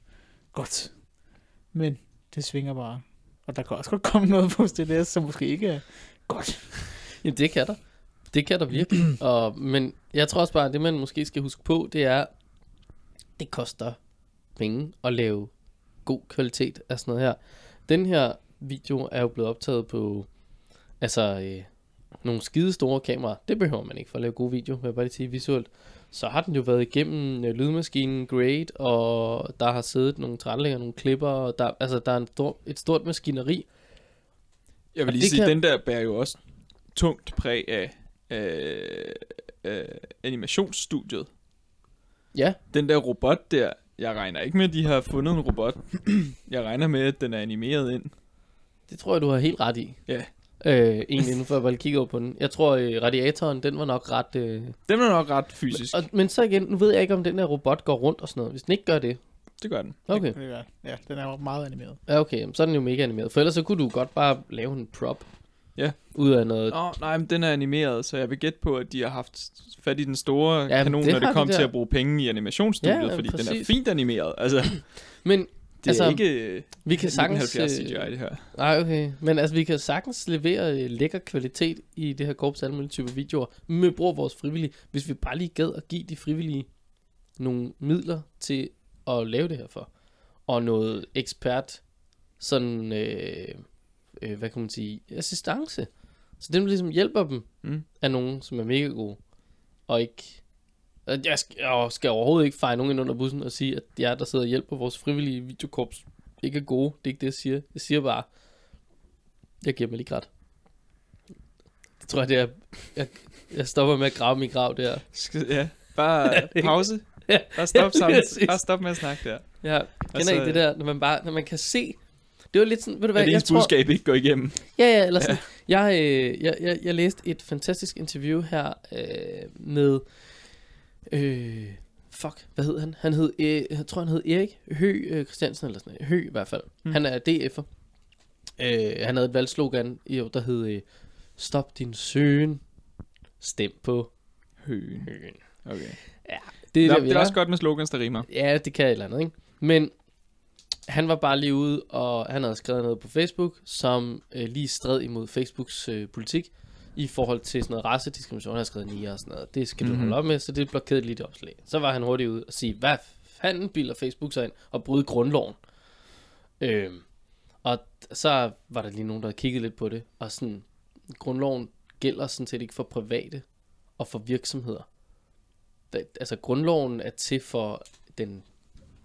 godt. Men det svinger bare. Og der kan også godt komme noget på STLS, som måske ikke er godt. Jamen, det kan der. Det kan der virkelig. [clears throat] og, men jeg tror også bare, at det man måske skal huske på, det er, det koster penge at lave god kvalitet af sådan noget her. Den her video er jo blevet optaget på altså øh, nogle skide store kameraer. Det behøver man ikke for at lave god video, vil jeg bare lige sige visuelt. Så har den jo været igennem øh, lydmaskinen Great, og der har siddet nogle tilrettelægger, nogle klipper, og der, altså, der er en stor, et stort maskineri. Jeg vil lige sige, kan- den der bærer jo også tungt præg af øh, øh, animationsstudiet. Ja, Den der robot der, jeg regner ikke med, at de har fundet en robot. jeg regner med, at den er animeret ind. Det tror jeg, du har helt ret i. Ja. Øh, egentlig, nu får jeg bare kigge over på den. Jeg tror, øh, radiatoren, den var nok ret... Øh... Den er nok ret fysisk. Og, men så igen, nu ved jeg ikke, om den der robot går rundt og sådan noget. Hvis den ikke gør det, Det gør den. okay. Det, det ja, den er jo meget animeret. Ja, okay, jamen, så er den jo mega animeret. For ellers så kunne du godt bare lave en prop. Ja. Ud af noget. Åh, oh, nej, men den er animeret, så jeg vil gætte på, at de har haft fat i den store men ja, kanon, det når det kom de til der. at bruge penge i animationsstudiet, Ja, ja, fordi den er præcis. fint animeret. Altså, det Men er Altså, ikke øh, vi kan sagtens... 1970 øh, CGI, det her. Nej, okay. Men altså, vi kan sagtens levere øh, lækker kvalitet i det her korps alle mulige typer videoer, med brug af vores frivillige, hvis vi bare lige gad at give de frivillige nogle midler til at lave det her for. Og noget ekspert, sådan, øh, øh, hvad kan man sige, assistance. Så dem ligesom hjælper dem Mm. af nogen, som er mega gode, og ikke... Jeg skal, jeg skal overhovedet ikke fejre nogen ind under bussen og sige, at jer, der sidder og hjælper vores frivillige videokorps, ikke er gode. Det er ikke det, jeg siger. Jeg siger bare, jeg giver mig lige ret. Det tror jeg, det er... Jeg, jeg stopper med at grave min grav der. Ja, bare [laughs] pause. Ja. Bare stop, [laughs] Ja, sammen. bare stop med at snakke der. Ja, kender ikke det der, når man bare, når man kan se... Det var lidt sådan, ved du hvad, At jeg ens tror... budskab ikke går igennem. Ja, ja, eller sådan. Ja. Jeg, øh, jeg, jeg, jeg læste et fantastisk interview her øh, med... Øh, fuck, hvad hed han? Han hed, øh, jeg tror han hed Erik Hø øh, Christiansen, eller sådan. Hø i hvert fald. Mm. Han er DF'er. Øh, han havde et valgslogan, i år, der hed øh, Stop din søn, stem på Høen. høen. Okay. Det er, Nå, der, det er også godt med slogans, der rimer. Ja, det kan et eller andet, ikke? Men han var bare lige ude, og han havde skrevet noget på Facebook, som øh, lige stred imod Facebooks øh, politik i forhold til sådan noget racediskrimination. Han havde skrevet nier og sådan noget. Det skal mm-hmm. Mhm. du holde op med, så det blokerede lige det opslag. Så var han hurtigt ude og sige, hvad fanden bilder Facebook sig ind og bryde grundloven? Øhm, og så var der lige nogen, der havde kigget lidt på det, og sådan, grundloven gælder sådan set ikke for private og for virksomheder. Altså, grundloven er til for den,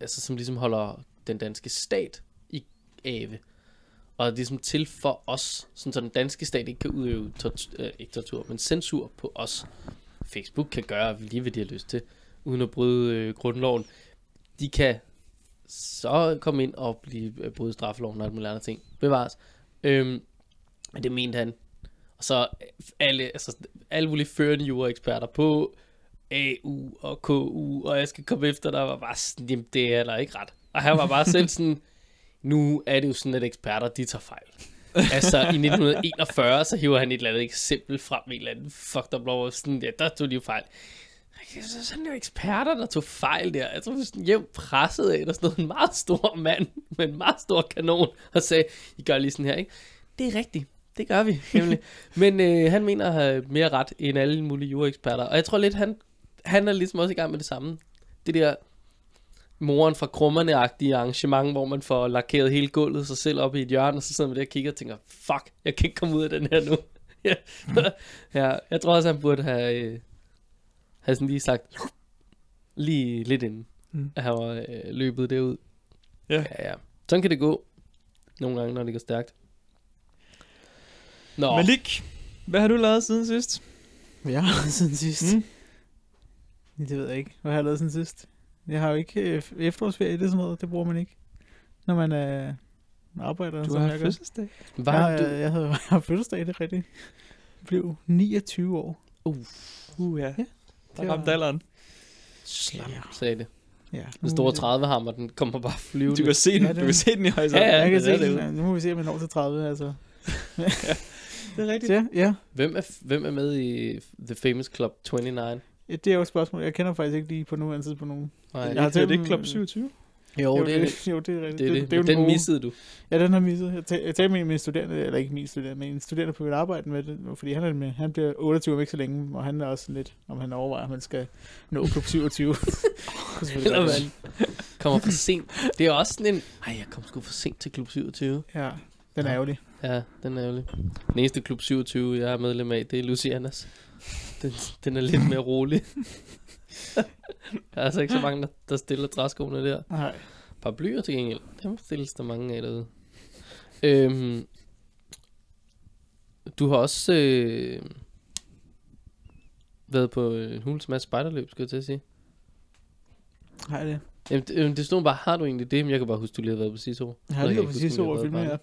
altså som ligesom holder den danske stat i ave. Og er ligesom til for os, sådan så den danske stat ikke kan udøve tortur, øh, ikke tortur, men censur på os. Facebook kan gøre lige, hvad de har lyst til, uden at bryde øh, grundloven. de kan så komme ind og blive øh, bryde straffeloven og alt muligt andre ting. Bevares. Øhm, men det mente han. Og så øh, alle, altså, alle mulige førende juraeksperter på AU og KU, og jeg skal komme efter dig, var bare sådan, jamen, det er der ikke ret. Og han var bare selv sådan, nu er det jo sådan, at eksperter, de tager fejl. altså i 1941, så hiver han et eller andet eksempel frem en eller anden fucked up lov, sådan, der, der tog de jo fejl. Så sådan nogle jo eksperter, der tog fejl der. Jeg tror, vi sådan hjem presset af, der stod en meget stor mand med en meget stor kanon, og sagde, I gør lige sådan her, ikke? Det er rigtigt. Det gør vi, nemlig. Men øh, han mener at have mere ret end alle mulige jureksperter. Og jeg tror lidt, han, han er ligesom også i gang med det samme. Det der moren fra krummerne-agtige arrangement, hvor man får lakeret hele gulvet sig selv op i et hjørne, og så sidder man der og kigger og tænker, fuck, jeg kan ikke komme ud af den her nu. [laughs] ja. ja, jeg tror også, han burde have, øh, have sådan lige sagt, lige lidt inden, Mm. at han var øh, løbet derud. Ja. ja, ja. Sådan kan det gå. Nogle gange, når det går stærkt. Nå, Malik, hvad har du lavet siden sidst? Ja, siden sidst. Mm. Det ved jeg ikke. Hvad har jeg lavet siden sidst? Jeg har jo ikke øh, efterårsferie, det er sådan noget. Det bruger man ikke. Når man er arbejder. Du som har jeg gør. fødselsdag. var jeg, du... jeg, jeg havde [laughs] jeg havde fødselsdag, det er rigtigt. Jeg blev 29 år. Uh, ja. Ja, Der det var- ramte alderen. Slam, Ja. sagde det. Ja, Den store 30-hammer, den kommer bare flyvende. Du kan se den, Ja, du det- kan se den i horisonten. Ja, ja. jeg kan det se er jo. Nu må vi se, om jeg når til 30, altså. [laughs] det er rigtigt. Ja, ja. Hvem er, hvem er med i The Famous Club 29? Ja, Det er jo et spørgsmål. Jeg kender faktisk ikke lige på nuværende tidspunkt nogen. Nej, Jeg Jeg har har det ikke Club 27? jo, det er det. Jo, det er rigtigt. Det er det. det er Men den gode- missede du. Ja, den har misset. Jeg, tag, jeg talte med en studerende, eller ikke min studerende, men en studerende på mit arbejde med det, fordi han, er med, han bliver 28 om ikke så længe, og han er også lidt, om han overvejer, at man skal nå klub 27. Kunne [laughs] selvfølgelig Eller man kommer for sent. Det er også sådan en... Ej, jeg kom sgu for sent til klub 27. være. Ja, den er ærgerlig. Ja, den er ærgerlig. Den eneste klub 27, jeg er medlem af, det er Lucianas. Den, den er lidt mere rolig. der er altså ikke så mange, der, der stiller træskoene der. Nej. Paraplyer til gengæld, dem stilles der mange af derude. Øhm, du har også øh, været på en hulens masse spejderløb, skal jeg til at sige. Har jeg det? Jamen, det, det stod bare, har du egentlig det? Men jeg kan bare huske, du lige har været på sidste år. Jeg har lige været på sidste år filmen, været ja.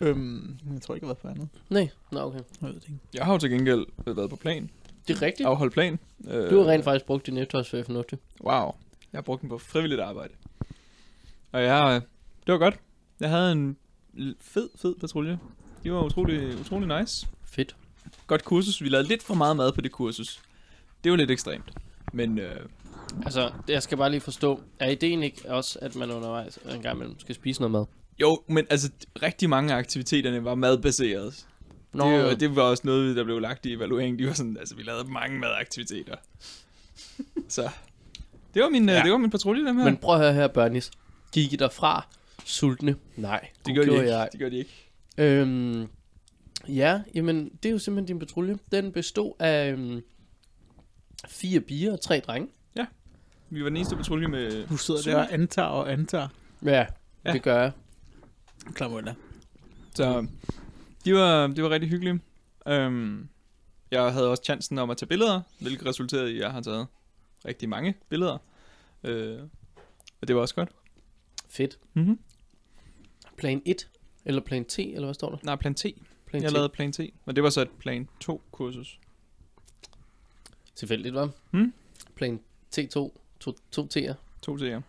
Øhm, jeg tror ikke, jeg har været på andet. Nej, nå okay. Jeg ved det ikke. Jeg har jo til gengæld været på plan. Det er rigtigt. Afholdt plan. Øh, Du har rent faktisk brugt din efterårsferie fornuftigt. Wow. Jeg har brugt den på frivilligt arbejde. Og jeg, det var godt. Jeg havde en l- fed, fed patrulje. De var utrolig, utrolig nice. Fedt. Godt kursus. Vi lavede lidt for meget mad på det kursus. Det var lidt ekstremt. Men øh, Altså, jeg skal bare lige forstå, er ideen ikke også, at man undervejs en gang imellem skal spise noget mad? Jo, men altså rigtig mange af aktiviteterne var madbaseret. Nå, Det, var- det var også noget, der blev lagt i evalueringen. De var sådan, altså vi lavede mange madaktiviteter. Så det var min, ja. Ja. det var min patrulje, dem her. men prøv at høre her, Bernies. Gik I derfra sultne? Nej, det gør de ikke. jeg. Det gør de ikke. Øhm, ja, jamen, det er jo simpelthen din patrulje. Den bestod af øhm, fire piger og tre drenge. Vi var den eneste patrulje med... Du sidder Syv. der og antager og antager. Ja, Ja. ja. det gør jeg. Jeg Så de var, de var rigtig hyggelige. Øhm, jeg havde også chancen om at tage billeder, hvilket resulterede i, at jeg har taget rigtig mange billeder. Øh, og det var også godt. Fedt. Mm-hmm. Plan 1, eller plan T, eller hvad står der? Nej, plan T. Plan Jeg T. lavede plan T. Men det var så et plan 2 kursus. Tilfældigt, var. Hmm? Plan T2, to, to T'er. To T'er.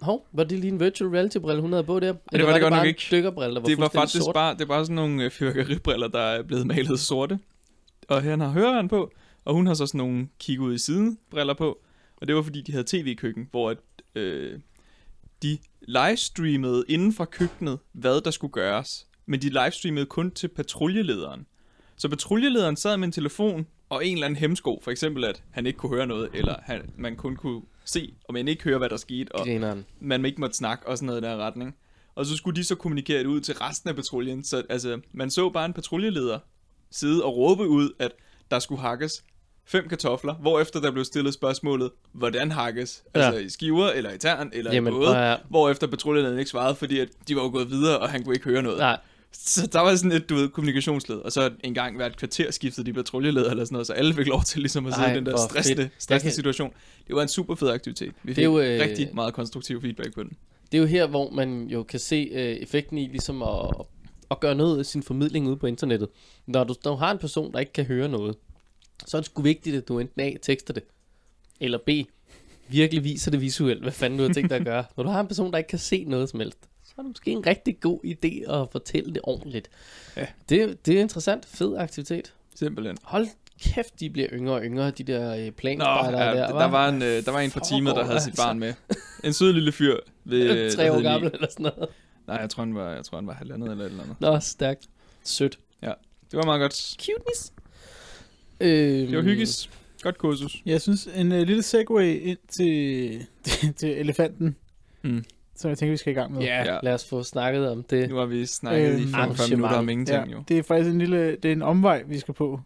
Hov, var det lige en virtual reality brille, hun havde på der? det var det godt nok ikke. dykkerbrille, der var Det var faktisk sort? bare, det bare sådan nogle øh, fyrværkeribriller, der er blevet malet sorte. Og han har høreren på, og hun har så sådan nogle kig ud i siden briller på. Og det var fordi, de havde tv-køkken, hvor at, øh, de livestreamede inden fra køkkenet, hvad der skulle gøres. Men de livestreamede kun til patruljelederen. Så patruljelederen sad med en telefon og en eller anden hemsko. For eksempel, at han ikke kunne høre noget, eller han, man kun kunne se, og man ikke høre, hvad der skete. Og Grineren. man ikke måtte snakke og sådan noget i der retning. Og så skulle de så kommunikere det ud til resten af patruljen. Så altså, man så bare en patruljeleder sidde og råbe ud, at der skulle hakkes fem kartofler, hvorefter der blev stillet spørgsmålet, hvordan hakkes? Ja. Altså i skiver, eller i tern, eller Jamen, i både. høre. Hvorefter patruljelederen ikke svarede, fordi at de var jo gået videre, og han kunne ikke høre noget. Nej, Så der var sådan et, du ved, kommunikationsled, og så en gang hvert kvarter skiftede de patruljeleder eller sådan noget, så alle fik lov til ligesom at sidde Ej, i den der stressende, stressende kan- situation. Det var en super fed aktivitet. Vi fik Det er jo, øh... rigtig meget konstruktiv feedback på den. Det er jo her, hvor man jo kan se øh, effekten i ligesom at, at gøre noget af sin formidling ude på internettet. Når du, når du har en person, der ikke kan høre noget, så er det sgu vigtigt, at du enten A, tekster det, eller B, virkelig viser det visuelt, hvad fanden du har tænkt dig at gøre. Når du har en person, der ikke kan se noget som helst, er det måske en rigtig god idé at fortælle det ordentligt. Ja. Det, det er interessant, fed aktivitet. Simpelthen. Hold kæft, de bliver yngre og yngre, de der øh, Nå, planspejdere ja, der, der, hva'? der, var en, øh, der var en fra teamet, der havde sit barn med. En sød lille fyr. Ved, [laughs] Tre år gammel eller sådan noget. Nej, jeg tror, han var, jeg tror, han var halvandet eller et eller andet. Nå, stærkt. Sødt. Det var meget godt. Cuteness. Øhm, Det var hyggeligt. Godt kursus. Jeg synes, en uh, lille segue ind til, [laughs] til elefanten, Mm. Som jeg tænker, vi skal i gang med. Ja. Ja, lad os få snakket om det. Nu har vi snakket Øhm, i 45 arrangement. minutter om ingenting, jo. det er faktisk en lille, det er en omvej, vi skal på.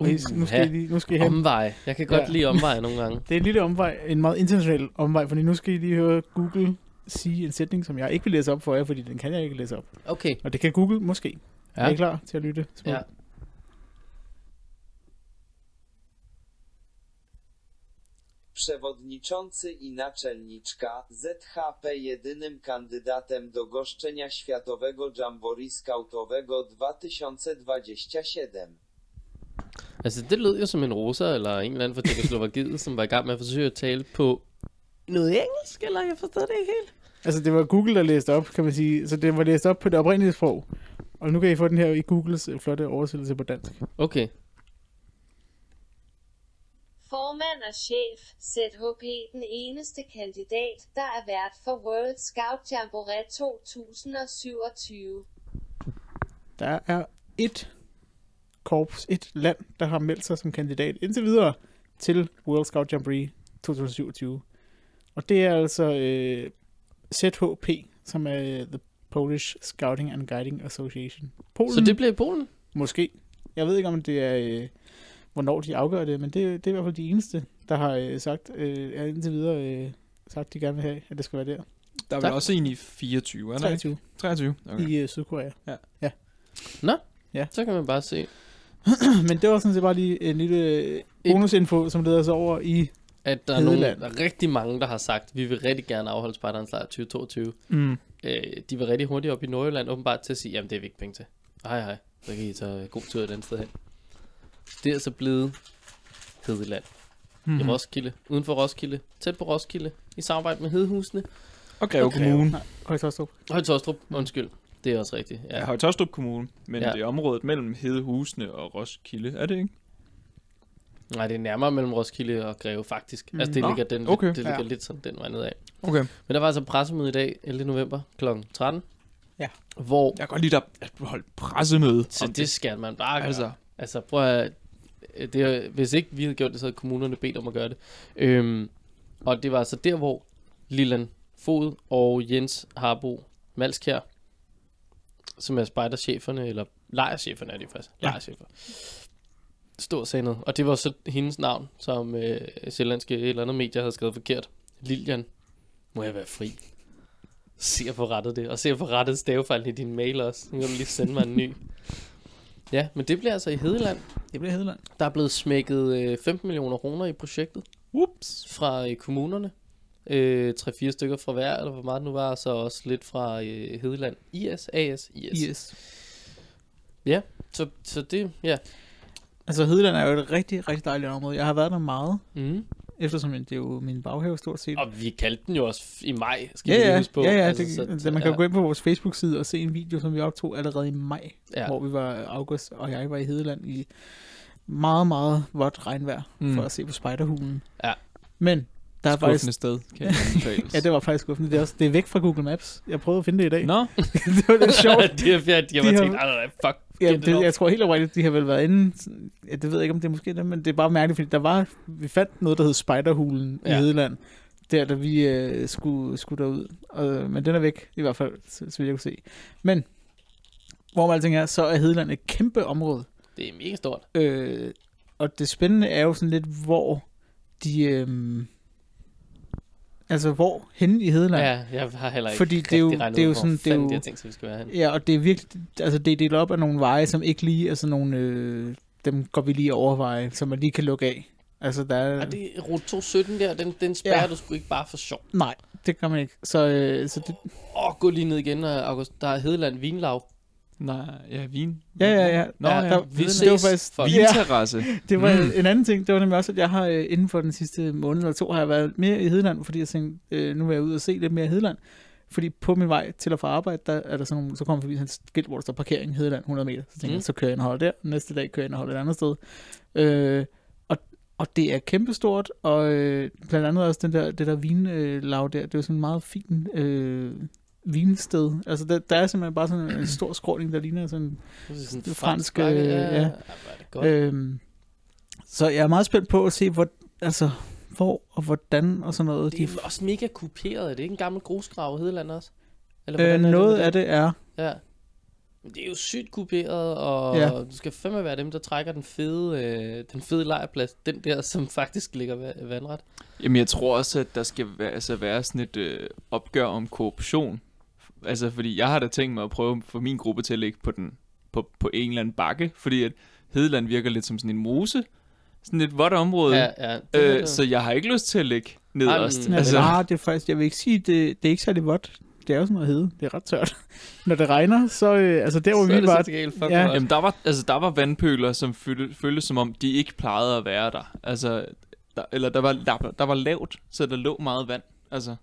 I, nu skal I, Uha. lige, nu skal I hen. Omvej. Jeg kan godt Ja. lide omvej nogle gange. [laughs] Det er en lille omvej, en meget international omvej, fordi nu skal I lige høre Google sige en sætning, som jeg ikke vil læse op for jer, fordi den kan jeg ikke læse op. Okay. Og det kan Google måske. Ja. Er I klar til at lytte? Små? Ja. Przewodniczący i naczelniczka ZHP jedynym kandydatem do goszczenia Światowego Jamboree Scoutowego 2027. Altså, det lød jo som en rosa eller en eller anden fra Tjekkoslovakiet, som var i gang med at forsøge at tale på noget engelsk, eller jeg forstår det ikke helt. Altså, det var Google, der læste op, kan man sige. Så det var læst op på det oprindelige sprog. Og nu kan I få den her i Googles flotte oversættelse på dansk. Okay. Formand og chef, ZHP den eneste kandidat, der er vært for World Scout Jamboree 2027. Der er et korps, et land, der har meldt sig som kandidat indtil videre til World Scout Jamboree 2027. Og det er altså øh, ZHP, som er øh, The Polish Scouting and Guiding Association. Polen, Så det bliver i Polen? Måske. Jeg ved ikke, om det er, øh, hvornår de afgør det, men det, det er i hvert fald de eneste, der har øh, sagt, øh, er indtil videre øh, sagt, de gerne vil have, at det skal være der. Der er Tak. vel også en i 24, er der ikke? 23 23? Okay. i øh, Sydkorea. Så kan man bare se, [clears throat] men det var sådan set bare lige en lille øh, bonusinfo, som leder os over i... at der er, nogle, Hedeland. der er rigtig mange, der har sagt, vi vil rigtig gerne afholde Spejderens Lejr 2022. Mm. Øh, de vil rigtig hurtigt op i Nordjylland åbenbart til at sige, jamen det er vi ikke penge til. Hej hej, så kan I tage god tur et andet sted hen. Det er altså blevet Hedeland. Mm. Mhm. I Roskilde, uden for Roskilde, tæt på Roskilde, i samarbejde med Hedehusene. Og Greve Okay. Kommune. Nej, Højtostrup. Højtostrup, undskyld. Det er også rigtigt. Ja, Ja. Højtostrup Kommune. Men Ja. det er området mellem Hedehusene og Roskilde, er det ikke? Nej, det er nærmere mellem Roskilde og Greve, faktisk. Mhm. Altså, det Nå, ligger, den, okay. det ligger Ja. lidt sådan den vej nedad. Okay. Men der var altså pressemøde i dag, 11. november kl. 13. Ja. Hvor, Jeg kan godt lide, at at du holdt pressemøde. så om det skal man bare gøre. Altså, Altså, prøv at... Det, er- hvis ikke vi havde gjort det, så havde kommunerne bedt om at gøre det. Øhm, og det var altså der, hvor Lilland Fod og Jens Harbo Malskjær, som er spejdercheferne, eller lejercheferne er de faktisk. Ja. Ja. Lejerchefer. Stod og sagde noget. Og det var så hendes navn, som øh, sjællandske et eller andet medier havde skrevet forkert. Lilian, må jeg være fri? Se at få rettet det. Og se at få rettet stavefejlen i din mail også. Nu kan du lige sende mig en ny. Ja, men det bliver altså i Hedeland. Det bliver Hedeland. Der er blevet smækket øh, 15 millioner kroner i projektet whoops. fra øh, kommunerne. Øh, 3-4 stykker fra hver, eller hvor meget nu var, så også lidt fra øh, Hedeland. IS, AS, IS. Yes. Så, så det, ja. Altså, Hedeland er jo et rigtig, rigtig dejligt område. Jeg har været der meget, Mm. Eftersom det er jo min baghave stort set. Og vi kaldte den jo også i maj, skal Ja, vi lige ja, huske på. ja, ja Altså, det, så- så, man kan ja, gå ind på vores Facebook-side og se en video, som vi optog allerede i maj, ja. hvor vi var, August og jeg var i Hedeland i meget, meget vådt regnvejr, Mm. for at se på spejderhulen. Ja. Men der er faktisk... sted, kan jeg. [laughs] Ja, det var faktisk skuffende. Det er, også, det er væk fra Google Maps. Jeg prøvede at finde det i dag. Nå, [laughs] det var lidt sjovt. [laughs] det er fjert, de har De har- tænkt, nej, fuck. Ja, det, off." jeg tror helt oprigtigt, de har vel været inde... Ja, det ved jeg ikke, om det er måske det, men det er bare mærkeligt, fordi der var... Vi fandt noget, der hed Spejderhulen ja. Ja. i Hedeland. Der, da vi øh, skulle, skulle derud. Og, men den er væk, i hvert fald, så, så vidt jeg kunne se. Men, hvor man alting er, så er Hedeland et kæmpe område. Det er mega stort. Øh, og det spændende er jo sådan lidt, hvor de... Øh, Altså, hvor henne i Hedeland? Ja, jeg har heller ikke Fordi det er jo- det er jo sådan- det er jo- de tænkt vi skal være henne. Ja, og det er virkelig, altså det er delt op af nogle veje, som ikke lige er sådan nogle, øh, dem går vi lige overveje, som man lige kan lukke af. Altså der er, Og det rute 217 der, den, den spærrer Ja. ja. du sgu ikke bare for sjov. nej, det kan man ikke. Så, øh, så det, Åh, oh, gå lige ned igen, August. Der er Hedeland Vinlav. Nej, ja, vin. ja, ja, ja. Nå, ja, ja, der, vi det var ses, faktisk, ja, Vinterrasse. det var Mm. en anden ting, det var nemlig også, at jeg har øh, inden for den sidste måned eller to, har jeg været mere i Hedeland, fordi jeg tænkte, øh, nu vil jeg ud og se lidt mere i Hedeland. Fordi på min vej til og fra arbejde, der er der sådan nogle, så kommer forbi sådan et skilt, hvor der står parkering Hedeland 100 meter. Så tænker mm. Jeg, så kører jeg ind og holder der, næste dag kører jeg ind og holder et andet sted. Øh, og, og det er kæmpestort, og øh, blandt andet også den der, det der vinlav der, det er jo sådan en meget fin øh, vinsted. Altså der, der er simpelthen bare sådan en stor skråning, der ligner sådan Det er sådan Det franske, bakke. øh, ja. ja. er det godt. Øhm, så jeg er meget spændt på at se, hvor, altså, hvor og hvordan og sådan noget. Det er også mega kuperet. Er det ikke en gammel grusgrav Hedeland også? Eller øh, er noget med af det er. Ja. Men det er jo sygt kuperet, og Ja. ja. du skal fandme være dem, der trækker den fede, øh, den fede lejrplads. Den der, [laughs] som faktisk ligger va- vandret. Jamen, jeg tror også, at der skal være, altså, være sådan et øh, opgør om korruption. Altså, fordi jeg har da tænkt mig at prøve for min gruppe til at ligge på, den, på, på en eller anden bakke, fordi at Hedeland virker lidt som sådan en mose. Sådan et vådt område. Ja, ja. Det, øh, så jeg har ikke lyst til at ligge nederst. Ej, Ja, altså, altså, det er faktisk, jeg vil ikke sige, det, det er ikke særlig vådt. Det er jo sådan noget hede. Det er ret tørt. [laughs] Når det regner, så, øh, altså der hvor så er vi det var, så galt. Ja. ja. Jamen, der var, altså, der var vandpøler, som følte, føltes som om, de ikke plejede at være der. Altså, der, eller der var, der, der var lavt, så der lå meget vand. Altså,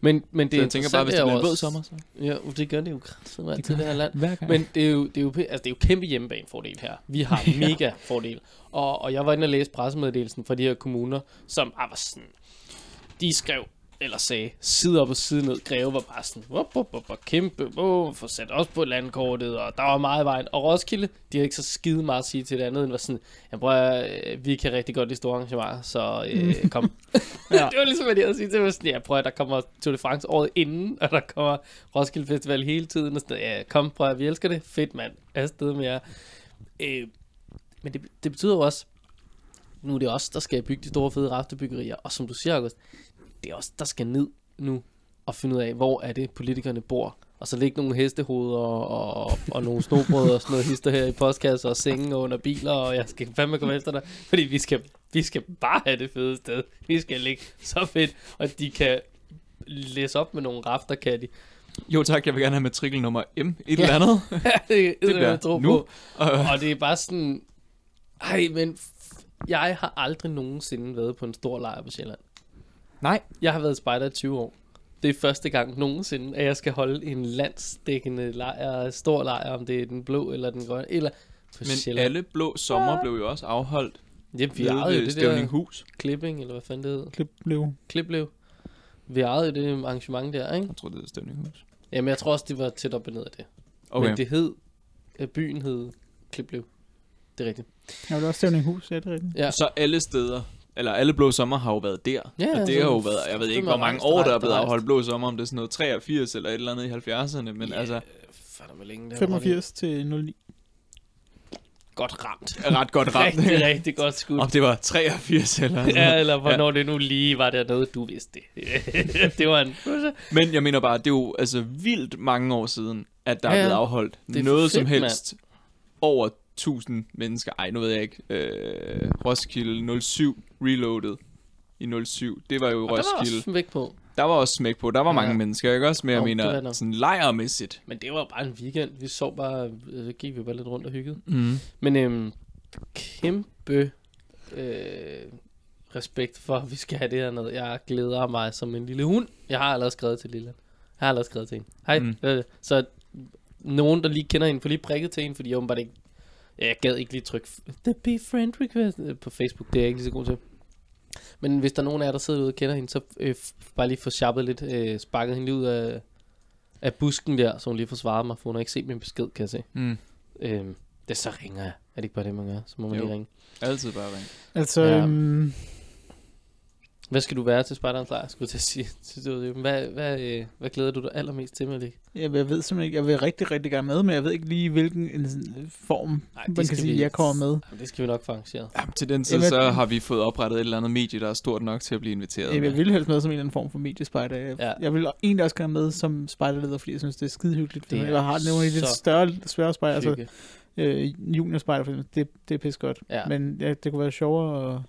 Men, men det så er jeg tænker bare, hvis det bliver en er våd sommer, så... Ja, det gør det jo kraftigt Det det her land. Men det er jo, det er jo, altså, det er jo kæmpe hjemmebanefordel her. Vi har [laughs] Ja. mega fordel. Og, og jeg var inde og læse pressemeddelelsen fra de her kommuner, som ah, var sådan, de skrev, eller sagde, side op og side ned. Greve var bare sådan, wup, wup, wup, kæmpe, oh, få sat os på landkortet, og der var meget i vejen. Og Roskilde, de har ikke så skide meget at sige til det andet, end var sådan, jeg prøver, øh, vi kan rigtig godt lide store arrangementer, så øh, kom. [laughs] Ja. det var ligesom, hvad de havde at sige til mig. Sådan, ja, prøv at der kommer Tour de France året inden, og der kommer Roskilde Festival hele tiden. Og sådan, ja, kom, prøv at vi elsker det. Fedt, mand. Afsted med jer. Øh, men det, det betyder jo også, nu er det os, der skal bygge de store fede raftebyggerier. Og som du siger, August, det er os, der skal ned nu og finde ud af, hvor er det politikerne bor. Og så ligge nogle hestehoveder og, og, og nogle snobrød og sådan noget hister her i postkasser og senge under biler, og jeg skal fandme komme efter dig, fordi vi skal, vi skal bare have det fede sted. Vi skal ligge så fedt, og de kan læse op med nogle rafter, kan de. Jo tak, jeg vil gerne have matrikelnummer M, et eller andet. [laughs] det, det bliver tro nu. på. Og, Og det er bare sådan, ej, men jeg har aldrig nogensinde været på en stor lejr på Sjælland. Nej, Jeg har været spejder i 20 år. Det er første gang nogensinde, at jeg skal holde en landsdækkende lejr, stor lejr, om det er den blå eller den grønne, eller på men Sjælland. alle blå sommer blev jo også afholdt Ja, vi ejede jo ved det der Stævninghus. klipping, eller hvad fanden det hedder. Klip blev. Kliplev. Vi ejede jo det arrangement der, ikke? Jeg tror, det er Stævninghus. Jamen, jeg tror også, det var tæt op og ned af det. Okay. Men det hed, øh, byen hed Kliplev. Det er rigtigt. Jeg vil også stævne i hus, ja, det er rigtigt. Ja. Så alle steder, eller alle blå sommer har jo været der. Ja, og det altså, har jo været, jeg ved ikke, hvor mange år, der er blevet afholdt blå sommer, om det er sådan noget 83 eller et eller andet i 70'erne, men Ja, altså, Fatter mig længe. det var 85 til 09. Godt ramt. [laughs] ret godt ramt. rigtig, rigtig godt skudt. Om det var 83 eller Ja, eller hvornår ja. det nu lige var der noget, du vidste det. [laughs] det var en... Men jeg mener bare, det er jo altså vildt mange år siden, at der Ja, er blevet afholdt noget fedt, som helst over 1000 mennesker. Ej, nu ved jeg ikke. Øh, Roskilde 07 Reloaded i 07. Det var jo Og der var Roskilde. også væk på. Der var også smæk på. Der var Ja. mange mennesker, ikke også? Men jeg Jo, mener, sådan lejrmæssigt. Men det var bare en weekend. Vi sov bare... øh, Så gik vi bare lidt rundt og hyggede. Mm. Men øhm, kæmpe øh, respekt for, at vi skal have det her ned. Jeg glæder mig som en lille hund. Jeg har allerede skrevet til Lille. Jeg har allerede skrevet til hende. Hej. Mm. Mm. Så nogen, der lige kender hende, får lige prikket til hende, fordi jeg åbenbart ikke... Ja, Jeg gad ikke lige trykke The Be Friend Request øh, på Facebook. Det er jeg ikke lige så god til. Men hvis der er nogen af jer, der sidder ude og kender hende, så øh, bare lige få sharpet lidt, øh, sparket hende lige ud af, af busken der, så hun lige får svaret mig, for hun har ikke set min besked, kan jeg se. Mm. Øhm, det så ringer jeg. Er det ikke bare det, man gør? Så må man Jo. lige ringe. Altid bare ring. Altså, ja. øhm, Hvad skal du være til Spejderens lejr, skulle jeg til at sige. [laughs] Hvad, hvad, øh, hvad glæder du dig allermest til, Malik? Jeg, jeg ved simpelthen ikke, jeg vil rigtig, rigtig gerne med, men jeg ved ikke lige, hvilken en, sådan form, det man skal kan sige, vi- jeg kommer med. Jamen, det skal vi nok få arrangeret. Jamen, til den tid, Jamen, så har vi fået oprettet et eller andet medie, der er stort nok til at blive inviteret. Jeg med. vil helst med som en eller anden form for mediespejder. Jeg, Ja. ja. jeg vil egentlig også gerne med som spejderleder, fordi jeg synes, det er skide hyggeligt. Det er Jeg har nogle af de lidt større, svære spejder, altså øh, juniorspejder, det, det er pisse godt. Ja. Men ja, det kunne være sjovere. Og,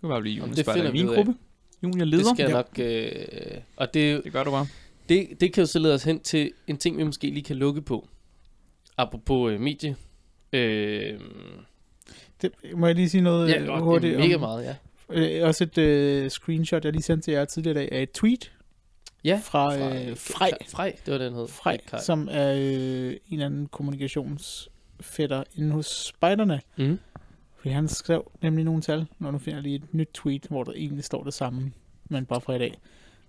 Det kunne bare blive Jamen, Junior det Spejder finder i min gruppe. Junior Det leder. skal jeg Ja. nok... Øh, og det, Det gør du bare. det, det kan jo så lede os hen til en ting, vi måske lige kan lukke på. Apropos øh, medie. Øh, det, må jeg lige sige noget ja, øh, godt, hurtigt? det er mega om- meget, ja. Øh, også et øh, screenshot, jeg lige sendte til jer tidligere i dag, af et tweet Ja, fra, øh, Frej, Frej, det var den hed. Frej som er øh, en eller anden kommunikationsfætter inde hos spejderne. Mm. Fordi han skrev nemlig nogle tal, når nu finder jeg lige et nyt tweet, hvor der egentlig står det samme, men bare fra i dag.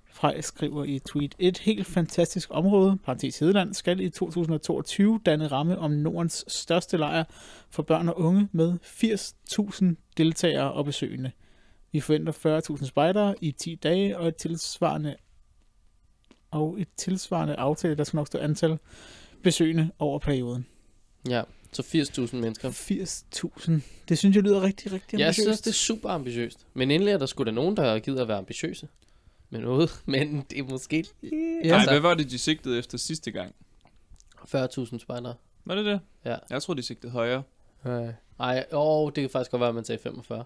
Frej skriver i et tweet, et helt fantastisk område, parentes Hedeland, skal i 2022 danne ramme om Nordens største lejr for børn og unge med 80.000 deltagere og besøgende. Vi forventer 40.000 spejdere i 10 dage og et tilsvarende og et tilsvarende aftale, der skal nok stå antal besøgende over perioden. Ja, så 80.000 mennesker. 80.000. Det synes jeg lyder rigtig, rigtig Jeg ambitiøst. synes, det er super ambitiøst. Men endelig er der sgu da nogen, der gider at være ambitiøse med noget. [laughs] Men det er måske Ja. Nej, Altså- hvad var det, de sigtede efter sidste gang? 40.000 spejdere. Var det det? Ja. Jeg tror, de sigtede højere. Nej, åh, det kan faktisk godt være, at man sagde 45.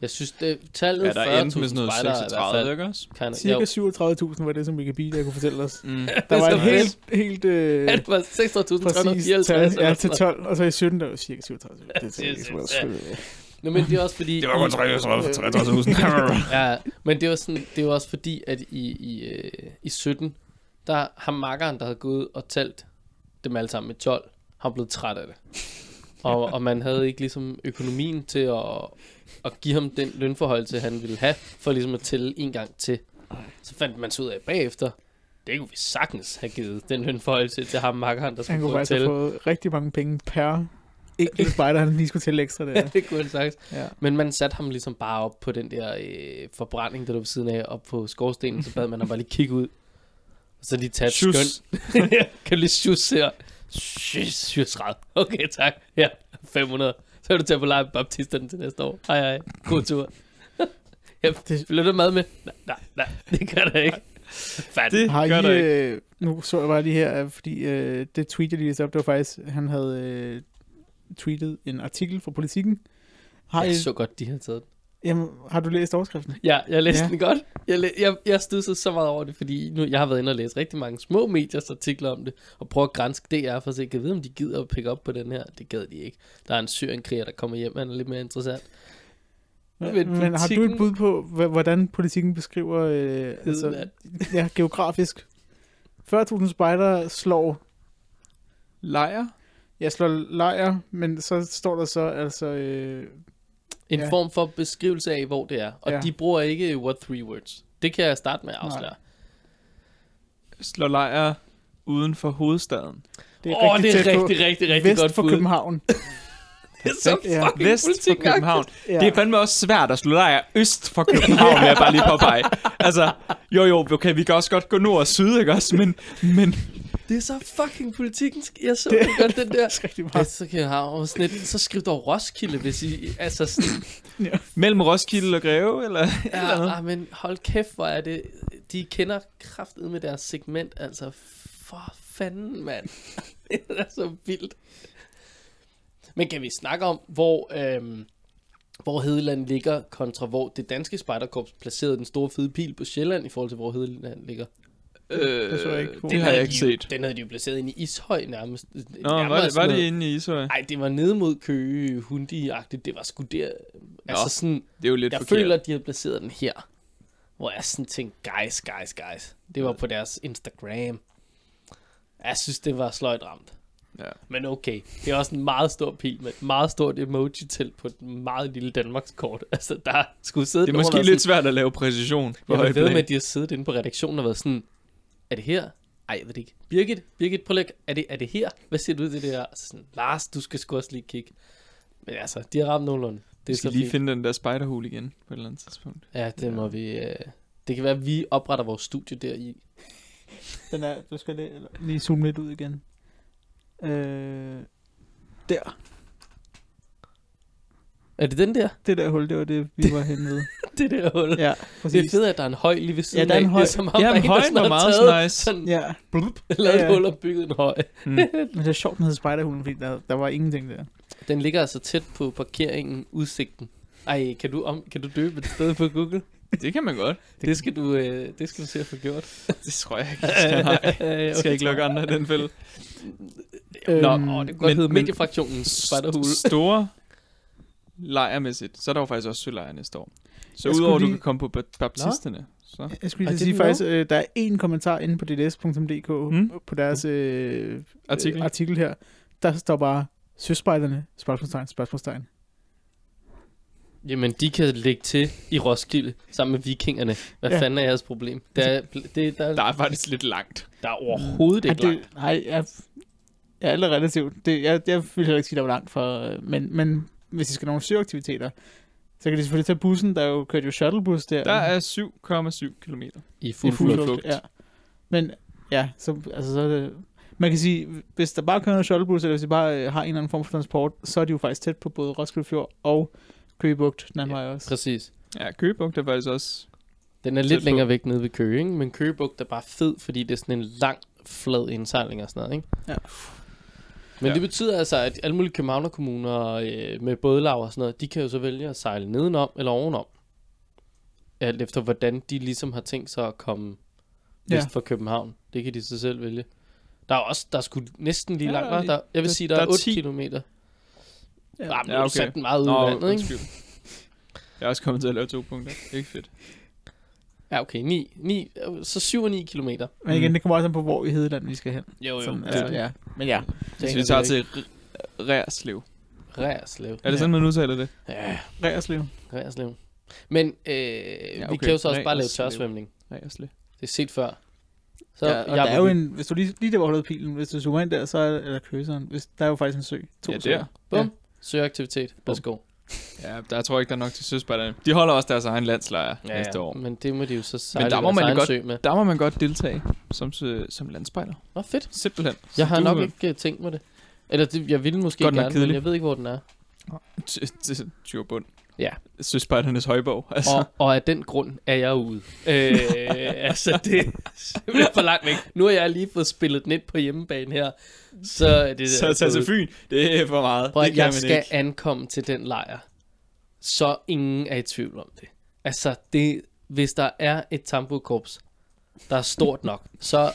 Jeg synes, det tallet Ja, der 40.000 endte med sådan noget spejdere er i hvert 36, fald ikke også? kind of, Cirka jo, 37.000 var det, som Wikipedia kunne fortælle os. Mm. Der var et fedt. helt, helt øh, Ja, det var 36.354. præcis tal. Ja, eller til sådan 12, og så i 17, der var cirka 37. Det er ikke ja. Nå, men det er også fordi... Det var kun 33 33.000. Ja, men det var, sådan, det var også fordi, at i, i, øh, i 17, der har makkeren, der havde gået og talt dem alle sammen med 12, har blevet træt af det. Og, og man havde ikke ligesom økonomien til at, at give ham den lønforholdelse, han ville have, for ligesom at tælle en gang til. Så fandt man så ud af bagefter, det kunne vi sagtens have givet den lønforholdelse til ham makkeren, der Han skulle kunne gå og faktisk have fået rigtig mange penge per enkelt spejder, han lige skulle til ekstra der. det kunne han sagtens. Ja. Men man satte ham ligesom bare op på den der øh, forbrænding, der lå ved siden af, op på skorstenen, så bad man ham bare lige kigge ud. Og så lige tage et skøn. kan du lige sjus her? Sjus, sjusret. Okay, tak. Ja, 500. Så er du til at på lege baptisterne til næste år. Hej, hej. God tur. [laughs] Jeg Det- flytter mad med. Nej, nej, nej. Det gør der ikke. Fanden. Det Har gør der I, ikke. øh, nu så jeg bare lige her, øh, fordi øh, det tweet, jeg lige læste op, det var faktisk, han havde øh, tweetet en artikel fra Politiken. Har, I, Jeg så godt, de har taget den. Jamen, har du læst overskriften? Ja, jeg læste ja. Den godt. Jeg, jeg, jeg studsede så meget over det, fordi nu, jeg har været inde og læse rigtig mange små mediers artikler om det, og prøve at grænske DR for at se, kan jeg vide, om de gider at pick op på den her. Det gad de ikke. Der er en syrienkriger, der kommer hjem, han er lidt mere interessant. Men Men, har du et bud på, hvordan politikken beskriver øh, altså, ja, geografisk? 40.000 spejdere slår, Lejr? jeg slår lejr, men så står der så altså, øh, En Ja. form for beskrivelse af, hvor det er. Og Ja. de bruger ikke what three words. Det kan jeg starte med at afsløre. Slår lejr uden for hovedstaden. det er Åh, oh, rigtig det er rigtig, rigtig, rigtig vest godt for bud. København. [laughs] Det er så Ja. fucking Vest for. København. Ja. Det er fandme også svært at slå lejr øst for København, vil jeg bare lige påpege. Altså, jo jo, okay, vi kan også godt gå nord og syd, ikke også? Men, men Det er så fucking politikken. Jeg så det godt, den der. Det er rigtig Ja, meget. så kan jeg have sådan lidt, så skriv dog Roskilde, hvis I, altså sådan, mellem Roskilde og Greve, eller? ja, ah, men hold kæft, hvor er det, de kender kraftet med deres segment, altså, for fanden, mand. [laughs] det er så vildt. Men kan vi snakke om, hvor, øhm, hvor Hedeland ligger, kontra hvor det danske spejderkorps placerede den store fede pil på Sjælland, i forhold til hvor Hedeland ligger? Øh, Det så jeg ikke på. det har jeg ikke set. Den havde de jo placeret inde i Ishøj nærmest. Nå, var det, var det inde i Ishøj? Nej, det var nede mod Køge, Hundi-agtigt. Det var sgu der. Altså sådan, Det er jo lidt jeg forkert. føler, at de havde placeret den her. Hvor jeg sådan tænkte, guys, guys, guys. Det var på deres Instagram. Jeg synes, det var sløjt ramt. Ja. Men okay, det er også en meget stor pil med et meget stort emoji-telt på et meget lille Danmarkskort. [laughs] Altså, der skulle sidde Det er måske lidt svært at lave præcision. på jeg ved med, at de har siddet inde på redaktionen og været sådan, er det her? Ej, jeg ved det ikke. Birgit, Birgit, prøv lige, er det, er det her? Hvad siger du til det her? Så sådan, Lars, du skal sgu også lige kigge. Men altså, de har ramt nogenlunde. Vi er så skal lige fint. finde den der spiderhul igen på et eller andet tidspunkt. Ja, det må vi... Øh, det kan være, at vi opretter vores studie der i. [laughs] Den er, du skal lige, lige zoome lidt ud igen. Øh, der. Er det den der? Det der hul, det var det, vi var henne ved. [laughs] det der hul. Ja, Det er præcis. fedt, at der er en høj lige ved siden der er en af. høj. Det er som om, Ja, der er en, der højen sådan var meget taget nice. Sådan, Ja, lavet Ja, et ja. hul og bygget en høj. Mm. men det er sjovt, den hedder Spiderhulen, fordi der, der var ingenting der. Den ligger altså tæt på parkeringen, udsigten. Ej, kan du, om, kan du døbe et sted på Google? [laughs] Det kan man godt. Det skal du, øh, det skal du se at få gjort. [laughs] Det tror jeg ikke, skal. Nej. Jeg skal ikke lukke andre i den fælde. Nå, Øhm, åh, det kan godt men- hedde men- mediefraktionen Spejderhule. Store lejrmæssigt, så er der jo faktisk også sølejr næste år. Så Jeg udover at skulle du lige- kan komme på ba- baptisterne, så... Jeg skulle lige sige faktisk, øh, der er en kommentar inde på dds.dk Mm. på deres øh, Artikel. Øh, artikel her. Der står bare, søspejderne, spørgsmålstegn, spørgsmålstegn. Jamen, de kan lægge til i Roskilde sammen med vikingerne. Hvad ja. Fanden er jeres problem? Der er, det, der, Der er faktisk lidt langt. der er overhovedet ikke langt. nej, jeg, jeg er alle relativt. Det, jeg, jeg vil heller ikke sige, der var langt for, øh, men, men hvis I skal have nogle søaktiviteter, så kan de selvfølgelig tage bussen, der er jo kørt jo shuttlebus der. Der er 7,7 km. I i fuld fuld flug. luft. Ja. Men ja, så, altså, så er det, man kan sige, hvis der bare kører en shuttlebus, eller hvis de bare øh, har en eller anden form for transport, så er de jo faktisk tæt på både Roskilde Fjord og Køge Bugt, den anden Ja, vej også. Præcis. Ja, Køgebugt er faktisk også... Den er lidt på. længere væk nede ved Køge, ikke? men Køgebugt er bare fed, fordi det er sådan en lang, flad indsejling og sådan noget. Ikke? Ja. Men Ja. det betyder altså, at alle mulige københavnerkommuner øh, med bådlav og sådan noget, de kan jo så vælge at sejle nedenom eller ovenom. Alt efter hvordan de ligesom har tænkt sig at komme Ja. vest for København. Det kan de så selv vælge. Der er også, der er sgu næsten lige Ja, langt, der er jeg vil der- sige, der, der er er 8 10. kilometer. Ja, Ja. men Ja, okay. okay. sat den meget ud i vandet, ikke? undskyld. Jeg er også kommet til at lave to punkter. Ikke fedt. Ja, okay. 9, 9, så 7 og 9 kilometer. Men igen, det kommer også an på, hvor i Hedeland vi skal hen. Jo, Sådan, altså, ja. Men ja, Hvis vi tager til Rærslev. Rærslev. Er det Ja. sådan, man udtaler det? Ja, Rærslev. Rærslev. Men øh, ja, okay. vi kan jo så også bare lave tørsvømning. Rærslev. Det er set før. Så Ja, og jeg der er jo en, hvis du lige, lige der, hvor holdet pilen, hvis du zoomer ind der, så er eller køseren, hvis, der er jo faktisk en sø. To Ja, søer. der. Bum. Ja. Bum. Værsgo. Ja, der tror jeg ikke, der er nok til søspejderne. De holder også deres egen landslejr ja, næste år. Men det må de jo så sejle der må man godt- sø med. Der må man godt deltage som, sø- som landspejder. Nå, fedt. Simpelthen. Jeg Så har du- nok ikke øh, tænkt mig det. Eller det, jeg ville måske Godt gerne, men jeg ved ikke, hvor den er. [laughs] Tjurbund. Ja. Søspejdernes højborg. Altså. Og, og af den grund er jeg ude. Øh, [laughs] altså, det er simpelthen for langt væk. Nu har jeg lige fået spillet ind på hjemmebane her. Så det Så tage til Fyn, det er for meget. Prøv, det kan jeg man skal ikke. ankomme til den lejr. Så ingen er i tvivl om det. Altså, det, hvis der er et tamburkorps, der er stort nok, [laughs] så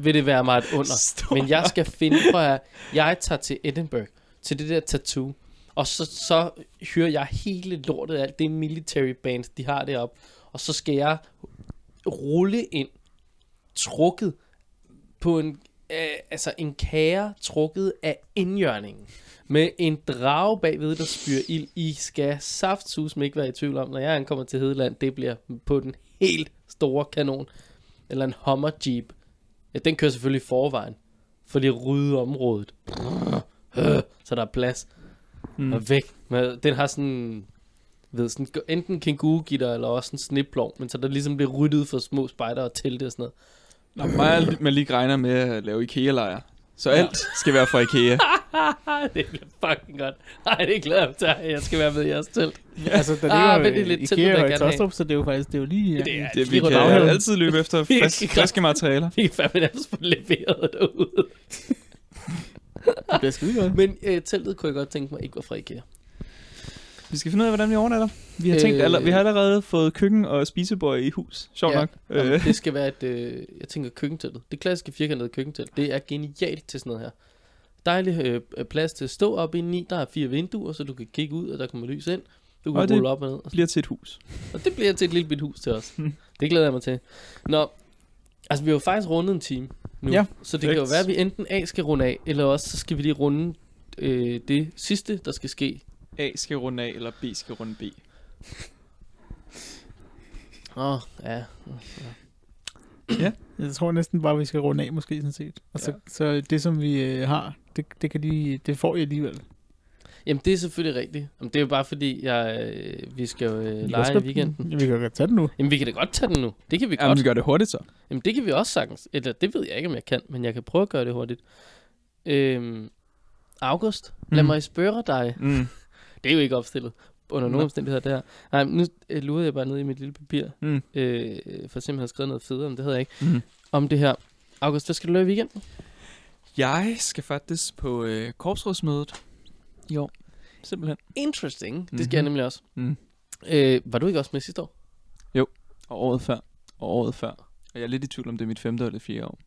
vil det være mig et under. Stort Men jeg skal finde, prøv at, jeg tager til Edinburgh, til det der tattoo, og så, så hører jeg hele lortet af alt det military band, de har deroppe, og så skal jeg rulle ind, trukket på en, øh, altså en kære trukket af indjørningen, med en drage bagved, der spyrer ild. I skal saftsus ikke være i tvivl om, når jeg ankommer til Hedeland, det bliver på den helt store kanon. Eller en Hummer Jeep. Ja, den kører selvfølgelig forvejen, for det rydde området. Så der er plads. Mm. Og væk. Men den har sådan, ved, sådan enten kænguru-gitter, eller også en sniplov, men så der ligesom bliver ryddet for små spejder og telte og sådan noget. Nå, mig man lige regner med at lave IKEA-lejr. Så alt skal være fra IKEA. [laughs] det bliver fucking godt. Ej, det glæder jeg mig til. Jeg skal være med i jeres telt. Altså, der Ah, ligger men det er jo lidt IKEA jeg og. Tostrup, så det er jo faktisk, det er jo lige... Ja. Det er Det, vi kan hjørnet. altid løbe efter [laughs] Vi frisk, kan- friske materialer. Vi kan fandme nærmest få leveret derude. Det bliver skide godt. Men øh, teltet kunne jeg godt tænke mig ikke var fra IKEA. Vi skal finde ud af, hvordan vi overnatter. Vi har, tænkt, Øh. aller, vi har allerede fået køkken og spisebord i hus. Sjovt nok. Jamen, Øh, det skal være et, øh, jeg tænker køkkenteltet. Det klassiske firkantede køkkentelt, det er genialt til sådan noget her. Dejlig øh, plads til at stå op ind i. Der er fire vinduer, så du kan kigge ud, og der kommer lys ind. Du kan Og det- rulle op og ned. Og, bliver til et hus. og det bliver til et lille bit hus til os. [laughs] det glæder jeg mig til. Nå, altså vi har jo faktisk rundet en time nu. Ja, så det kan jo perfekt. være, at vi enten A skal runde af, eller også så skal vi lige runde øh, det sidste, der skal ske. A skal runde A, eller B skal runde B. Åh, oh, ja. Jeg tror næsten bare, vi skal runde af, måske sådan set. Og så, Ja. så det, som vi øh, har, det, det, kan de, det får I alligevel. Jamen, det er selvfølgelig rigtigt. Jamen, det er jo bare fordi, jeg, øh, vi skal jo øh, lege i weekenden. Vi kan godt tage den nu. Jamen, vi kan da godt tage den nu. Det kan vi Ja, godt. vi gør det hurtigt så. Jamen, det kan vi også sagtens. Eller, det ved jeg ikke, om jeg kan, men jeg kan prøve at gøre det hurtigt. Øhm, August, lad Mm. mig spørge dig. Mm. [laughs] Det er jo ikke opstillet under nogen omstændigheder der. Nej, men nu øh, lurede jeg bare ned i mit lille papir, Mm. øh, for simpelthen at skrevet noget federe, om det havde jeg ikke, Mm. om det her. August, hvad skal du lave i weekenden? Jeg skal faktisk på øh, korpsrådsmødet år. Simpelthen. Interesting. Det skal jeg Mhm. nemlig også. Mm. Øh, var du ikke også med sidste år? Og året før. Og året før. Og jeg er lidt i tvivl om det er mit femte eller fjerde år.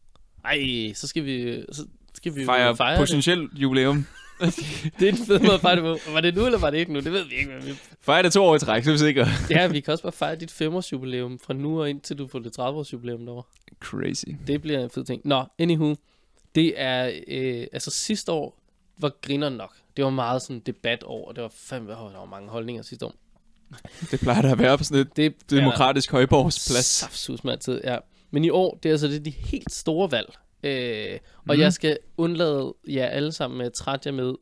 Ej, så skal vi, så skal vi Fejre, fejre det. potentielt jubilæum. [laughs] Det er en fed måde at fejre det på. Var det nu, eller var det ikke nu? Det ved vi ikke. Men vi... Fejre det to år i træk, så er vi sikre. Ja, vi kan også bare fejre dit femårsjubilæum fra nu og indtil du får det 30-årsjubilæum derovre. Crazy. Det bliver en fed ting. Nå, anywho. Det er, øh, altså sidste år var griner nok. Det var meget sådan debatår, og det var fandme, der var mange holdninger sidste år. Det plejer der at være på sådan et Det demokratisk højborgsplads. Saftsus med altid, ja. Men i år, det er altså det er de helt store valg. Øh, og Mhm. jeg skal undlade jer alle sammen med at trætte jer med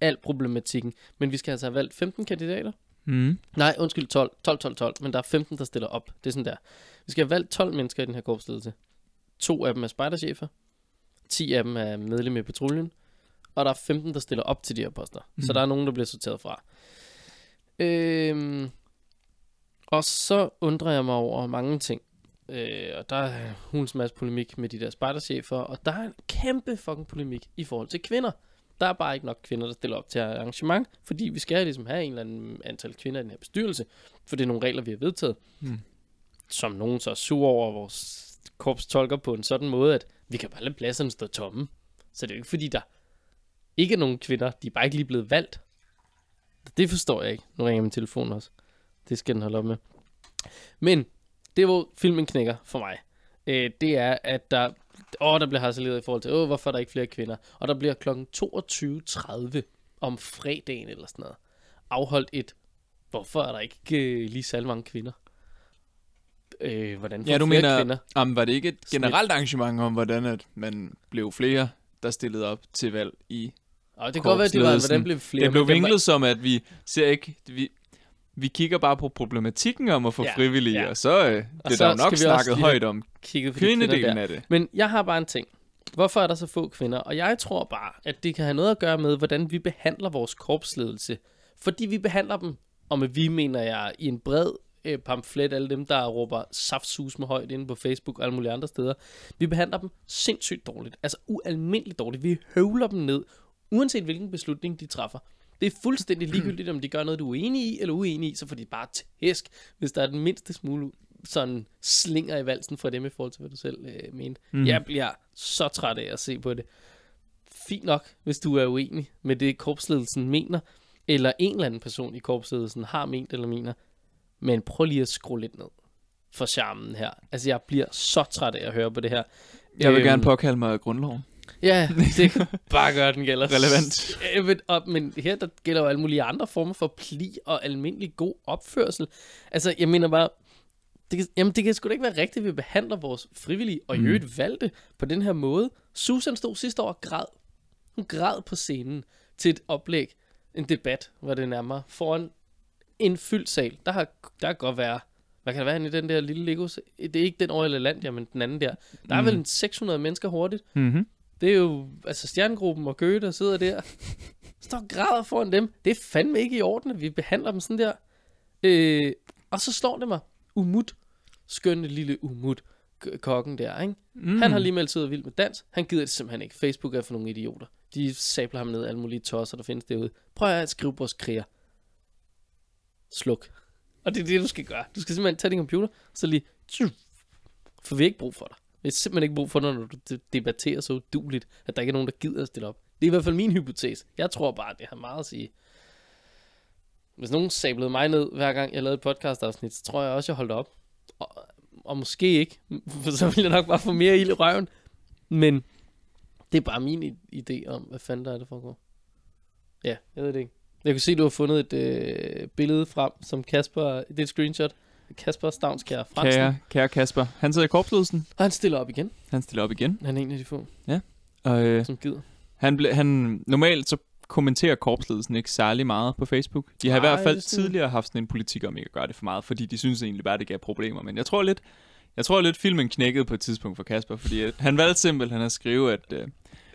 al problematikken. Men vi skal altså have valgt 15 kandidater. Mm. Nej, undskyld, 12. 12, 12, 12. Men der er 15, der stiller op. Det er sådan der. Vi skal have valgt 12 mennesker i den her korpsledelse. To af dem er spejderchefer. 10 af dem er medlem i patruljen. Og der er 15, der stiller op til de her poster. Mm. Så Mhm. der er nogen, der bliver sorteret fra. Øhm, og så undrer jeg mig over mange ting. Øh, og der er hulens masse polemik med de der spejderchefer. Og der er en kæmpe fucking polemik i forhold til kvinder. Der er bare ikke nok kvinder, der stiller op til arrangement, fordi vi skal ligesom have en eller anden antal kvinder i den her bestyrelse, for det er nogle regler, vi har vedtaget, Hmm. som nogen så er sur over vores korps tolker på en sådan måde, at vi kan bare lade pladserne stå tomme. Så det er jo ikke fordi, der ikke nogen kvinder, de er bare ikke lige blevet valgt. Det forstår jeg ikke. Nu ringer min telefon også. Det skal den holde op med. Men det hvor filmen knækker for mig, øh, det er, at der, åh, der bliver harceleret i forhold til, åh, hvorfor er der ikke flere kvinder? Og der bliver kl. 22.30 om fredagen eller sådan noget, afholdt et, hvorfor er der ikke øh, lige så mange kvinder? Øh, hvordan får Ja, du flere mener, kvinder? Jamen, var det ikke et generelt arrangement om, hvordan at man blev flere, der stillede op til valg i... Og det kan godt være, at det var, hvordan blev flere? det blev men var- vinklet som, at vi ser ikke... Vi, vi kigger bare på problematikken om at få Ja, frivillige, ja. og så øh, Og det så er der jo nok snakket højt om kvindedelen af det. Men jeg har bare en ting. Hvorfor er der så få kvinder? Og jeg tror bare, at det kan have noget at gøre med, hvordan vi behandler vores korpsledelse. Fordi vi behandler dem, og med vi mener jeg i en bred øh, pamflet, alle dem, der råber saftsus med højt inde på Facebook og alle mulige andre steder. Vi behandler dem sindssygt dårligt. Altså ualmindeligt dårligt. Vi høvler dem ned, uanset hvilken beslutning de træffer. Det er fuldstændig ligegyldigt, om de gør noget, du er enig i eller uenig i, så får de bare tæsk, hvis der er den mindste smule sådan slinger i valsen fra dem i forhold til, hvad du selv øh, mente. Mm. Jeg bliver så træt af at se på det. Fint nok, hvis du er uenig med det, korpsledelsen mener, eller en eller anden person i korpsledelsen har ment eller mener, men prøv lige at skrue lidt ned for charmen her. Altså, jeg bliver så træt af at høre på det her. Jeg vil Øhm, gerne påkalde mig grundloven. Ja, [laughs] det kan bare gøre, den gælder. Relevant. Men, og, men her der gælder jo alle mulige andre former for pli og almindelig god opførsel. Altså, jeg mener bare, det kan, jamen, det kan sgu da ikke være rigtigt, at vi behandler vores frivillige og i Mm. øvrigt valgte på den her måde. Susan stod sidste år og græd. Hun græd på scenen til et oplæg, en debat, var det nærmere, foran en fyldt sal. Der, har, der kan godt være, hvad kan der være i den der lille Lego? Det er ikke den over i Lalandia, men den anden der. Der er Mm. vel en 600 mennesker hurtigt. Mm-hmm. Det er jo altså stjernegruppen og der sidder der. Står og græder foran dem. Det er fandme ikke i orden, at vi behandler dem sådan der. Øh, og så slår det mig. Umut. Skønne lille Umut. Kokken der, ikke? Mm. Han har lige meldt sig ud vild med dans. Han gider det simpelthen ikke. Facebook er for nogle idioter. De sabler ham ned alle mulige tosser, der findes derude. Prøv at skrive vores kriger. Sluk. Og det er det, du skal gøre. Du skal simpelthen tage din computer, så lige... For vi har ikke brug for dig. Jeg har simpelthen ikke brug for når du debatterer så uduligt, at der ikke er nogen, der gider at stille op. Det er i hvert fald min hypotese. Jeg tror bare, at det har meget at sige. Hvis nogen sablede mig ned, hver gang jeg lavede et podcast-afsnit, så tror jeg også, jeg holdt op. Og, og måske ikke, for så ville jeg nok bare få mere ild i røven. Men det er bare min idé om, hvad fanden der er, der foregår. Ja, jeg ved det ikke. Jeg kan se, du har fundet et øh, billede frem, som Kasper, det er et screenshot, Kasper Stavnskær Fransen. Kære, kære Kasper. Han sidder i korpsledelsen. Og han stiller op igen. Han stiller op igen. Han er en af de få, Og øh, som gider. han, ble, han, normalt så kommenterer korpsledelsen ikke særlig meget på Facebook. De har i Nej, hvert fald er tidligere haft sådan en politik om ikke at gøre det for meget, fordi de synes egentlig bare, det gav problemer. Men jeg tror lidt, jeg tror lidt filmen knækkede på et tidspunkt for Kasper, fordi at han valgte simpelthen at skrive, at øh,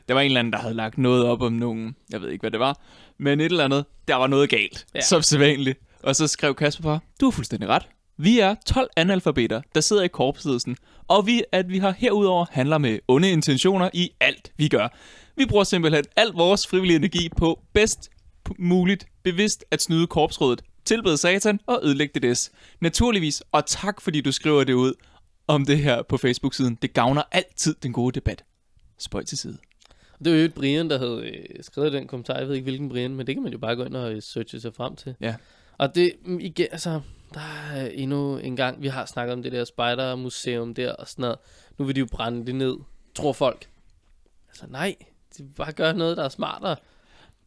der var en eller anden, der havde lagt noget op om nogen, jeg ved ikke, hvad det var, men et eller andet, der var noget galt, Ja. ja. som sædvanligt. Og så skrev Kasper bare, du har fuldstændig ret. Vi er 12 analfabeter, der sidder i korpsledelsen, og vi, at vi har herudover handler med onde intentioner i alt, vi gør. Vi bruger simpelthen al vores frivillige energi på bedst muligt bevidst at snyde korpsrådet, tilbede satan og ødelægge DDS. Naturligvis, og tak fordi du skriver det ud om det her på Facebook-siden. Det gavner altid den gode debat. Spøj til side. Det var jo Brian, der havde øh, skrevet den kommentar. Jeg ved ikke, hvilken Brian, men det kan man jo bare gå ind og øh, searche sig frem til. Ja. Og det, mm, igen, altså, der er endnu en gang, vi har snakket om det der spejdermuseum der og sådan noget. Nu vil de jo brænde det ned, tror folk. Altså nej, de vil bare gøre noget, der er smartere.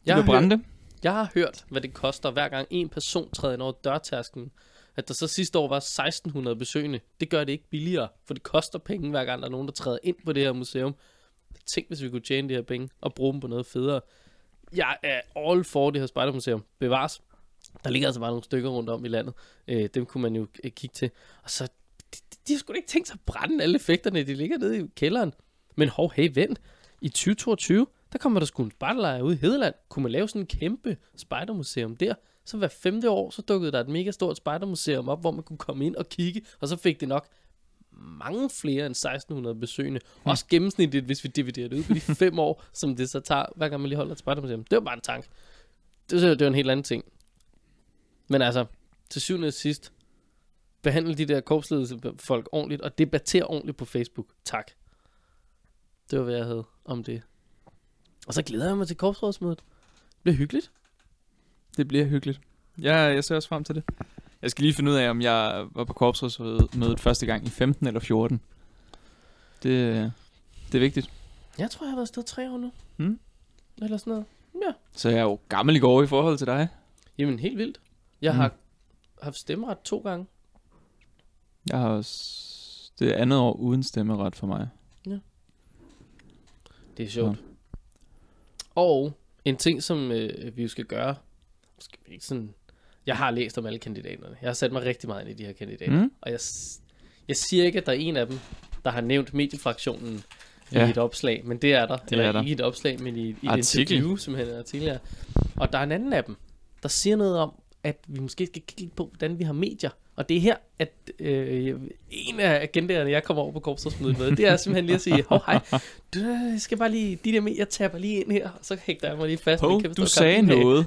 Jeg vil brænde det. jeg har hørt, hvad det koster, hver gang en person træder ind over dørtærsken. At der så sidste år var 1600 besøgende. Det gør det ikke billigere, for det koster penge, hver gang der er nogen, der træder ind på det her museum. Tænk, hvis vi kunne tjene de her penge og bruge dem på noget federe. Jeg er all for det her spejdermuseum. Bevares. Der ligger altså bare nogle stykker rundt om i landet. Øh, dem kunne man jo øh, kigge til. Og så, de, de har sgu da ikke tænkt sig at brænde alle effekterne. De ligger nede i kælderen. Men hov, hey, vent. I 2022, der kommer der sgu en spejderlejr ude i Hedeland. Kunne man lave sådan en kæmpe spejdermuseum der? Så hver femte år, så dukkede der et mega stort spejdermuseum op, hvor man kunne komme ind og kigge. Og så fik det nok mange flere end 1600 besøgende. Hmm. Også gennemsnitligt, hvis vi dividerer det ud på de fem år, som det så tager, hver gang man lige holder et spejdermuseum. Det var bare en tanke. Det, det var en helt anden ting. Men altså, til syvende og sidst, behandle de der korpsledelse folk ordentligt, og debattere ordentligt på Facebook. Tak. Det var, hvad jeg havde om det. Og så glæder jeg mig til korpsrådsmødet. Det bliver hyggeligt. Det bliver hyggeligt. Jeg, jeg ser også frem til det. Jeg skal lige finde ud af, om jeg var på korpsrådsmødet første gang i 15 eller 14. Det, det er vigtigt. Jeg tror, jeg har været afsted tre år nu. Hmm? Eller sådan noget. Ja. Så jeg er jo gammel i går i forhold til dig. Jamen, helt vildt. Jeg Mm. har haft stemmeret to gange. Jeg har også... Det er andet år uden stemmeret for mig. Det er sjovt. Og en ting, som øh, vi jo skal gøre, skal vi ikke sådan... Jeg har læst om alle kandidaterne. Jeg har sat mig rigtig meget ind i de her kandidater. Mm? Og jeg, jeg siger ikke, at der er en af dem, der har nævnt mediefraktionen Ja. i et opslag, men det er der. Det Eller er der. ikke et opslag, men i, i et interview, som han er tidligere. Og der er en anden af dem, der siger noget om, at vi måske skal kigge lidt på, hvordan vi har medier. Og det er her, at øh, en af agendaerne, jeg kommer over på korpsrådsmødet med, det er simpelthen lige at sige, hov hej, du jeg skal bare lige, de der medier, jeg taber lige ind her, og så hægter jeg mig lige fast. Hov, du sagde noget.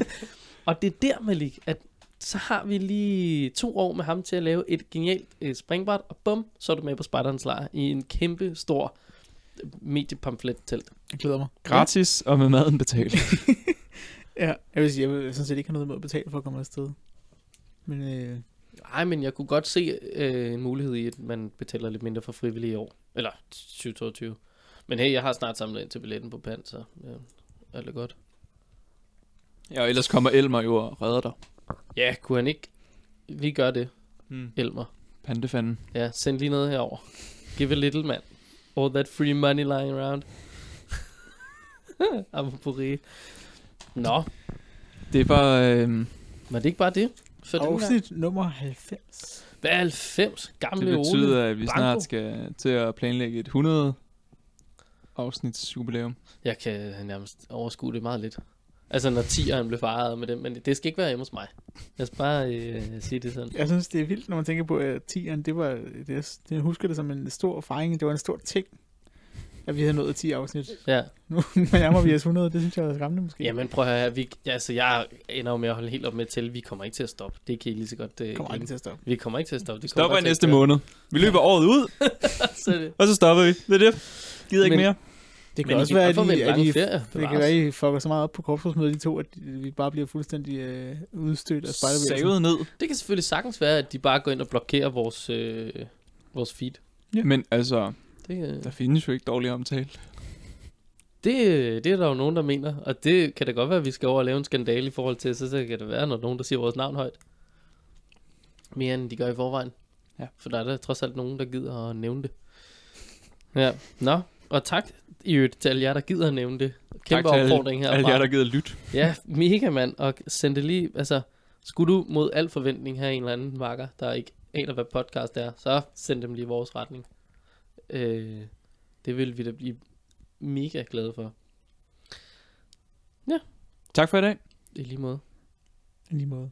[laughs] Og det er der, Malik, at så har vi lige to år med ham til at lave et genialt øh, springbræt, og bum, så er du med på Spartans lejr i en kæmpe stor mediepamflet-telt. Jeg glæder mig. Gratis og med maden betalt. [laughs] Ja, jeg vil sige, jeg vil sådan set ikke have noget med at betale for at komme afsted. Men øh, Nej, men jeg kunne godt se øh, en mulighed i, at man betaler lidt mindre for frivillige i år. Eller 2022. Men hey, jeg har snart samlet ind til billetten på pant, så ja, alt er godt. ja, og ellers kommer Elmer jo og redder dig. Ja, kunne han ikke lige gøre det, Mm. Elmer? Pandefanden. Ja, send lige noget herover. Give a little man. All that free money lying around. [laughs] På rige. Nå, Det var... Øh, var det ikke bare det? For afsnit nummer 90. Hvad er 90? Gamle det betyder, Ole. at vi Banko. snart skal til at planlægge et 100 afsnits jubilæum. Jeg kan nærmest overskue det meget lidt. Altså når 10'eren blev fejret med det, men det skal ikke være hjemme hos mig. Jeg skal bare øh, sige det sådan. Jeg synes, det er vildt, når man tænker på, at 10'eren, det var, det, jeg husker det som en stor fejring. Det var en stor ting, at vi havde nået 10 afsnit. Ja. [laughs] Nu nærmer vi os 100, det synes jeg er skræmmende måske. Jamen prøv at høre, her. vi, ja, altså, jeg ender jo med at holde helt op med til, vi kommer ikke til at stoppe. Det kan I lige så godt. Det, kommer aldrig til at stoppe. Vi kommer ikke til at stoppe. Det Stopper kommer i næste måned. Vi løber året ud, [laughs] Så det. og så stopper vi. Det er det. Gider ikke Men- mere. Det kan Men også være, at, de, at de, ferie. det kan være, at I fucker så meget op på korpsrådsmødet, de to, at vi bare bliver fuldstændig øh, udstødt af spejderbevægelsen. Savet ned. Det kan selvfølgelig sagtens være, at de bare går ind og blokerer vores, øh, vores feed. Ja. Men altså, det, øh, der findes jo ikke dårlig omtale. Det, øh, det er der jo nogen, der mener, og det kan da godt være, at vi skal over og lave en skandale i forhold til, så, så kan det være, når nogen, der siger vores navn højt. Mere end de gør i forvejen. Ja. For der er der trods alt nogen, der gider at nævne det. Ja, nå. Og tak i øvrigt til alle jer, der gider at nævne det. Kæmpe tak opfordring her. alle jer, der gider at lytte. Ja, mega mand. Og send det lige, altså, skulle du mod al forventning have en eller anden marker, der ikke aner, hvad podcast er, så send dem lige i vores retning. Øh, det vil vi da blive mega glade for. Ja. Tak for i dag. I lige måde. I lige måde.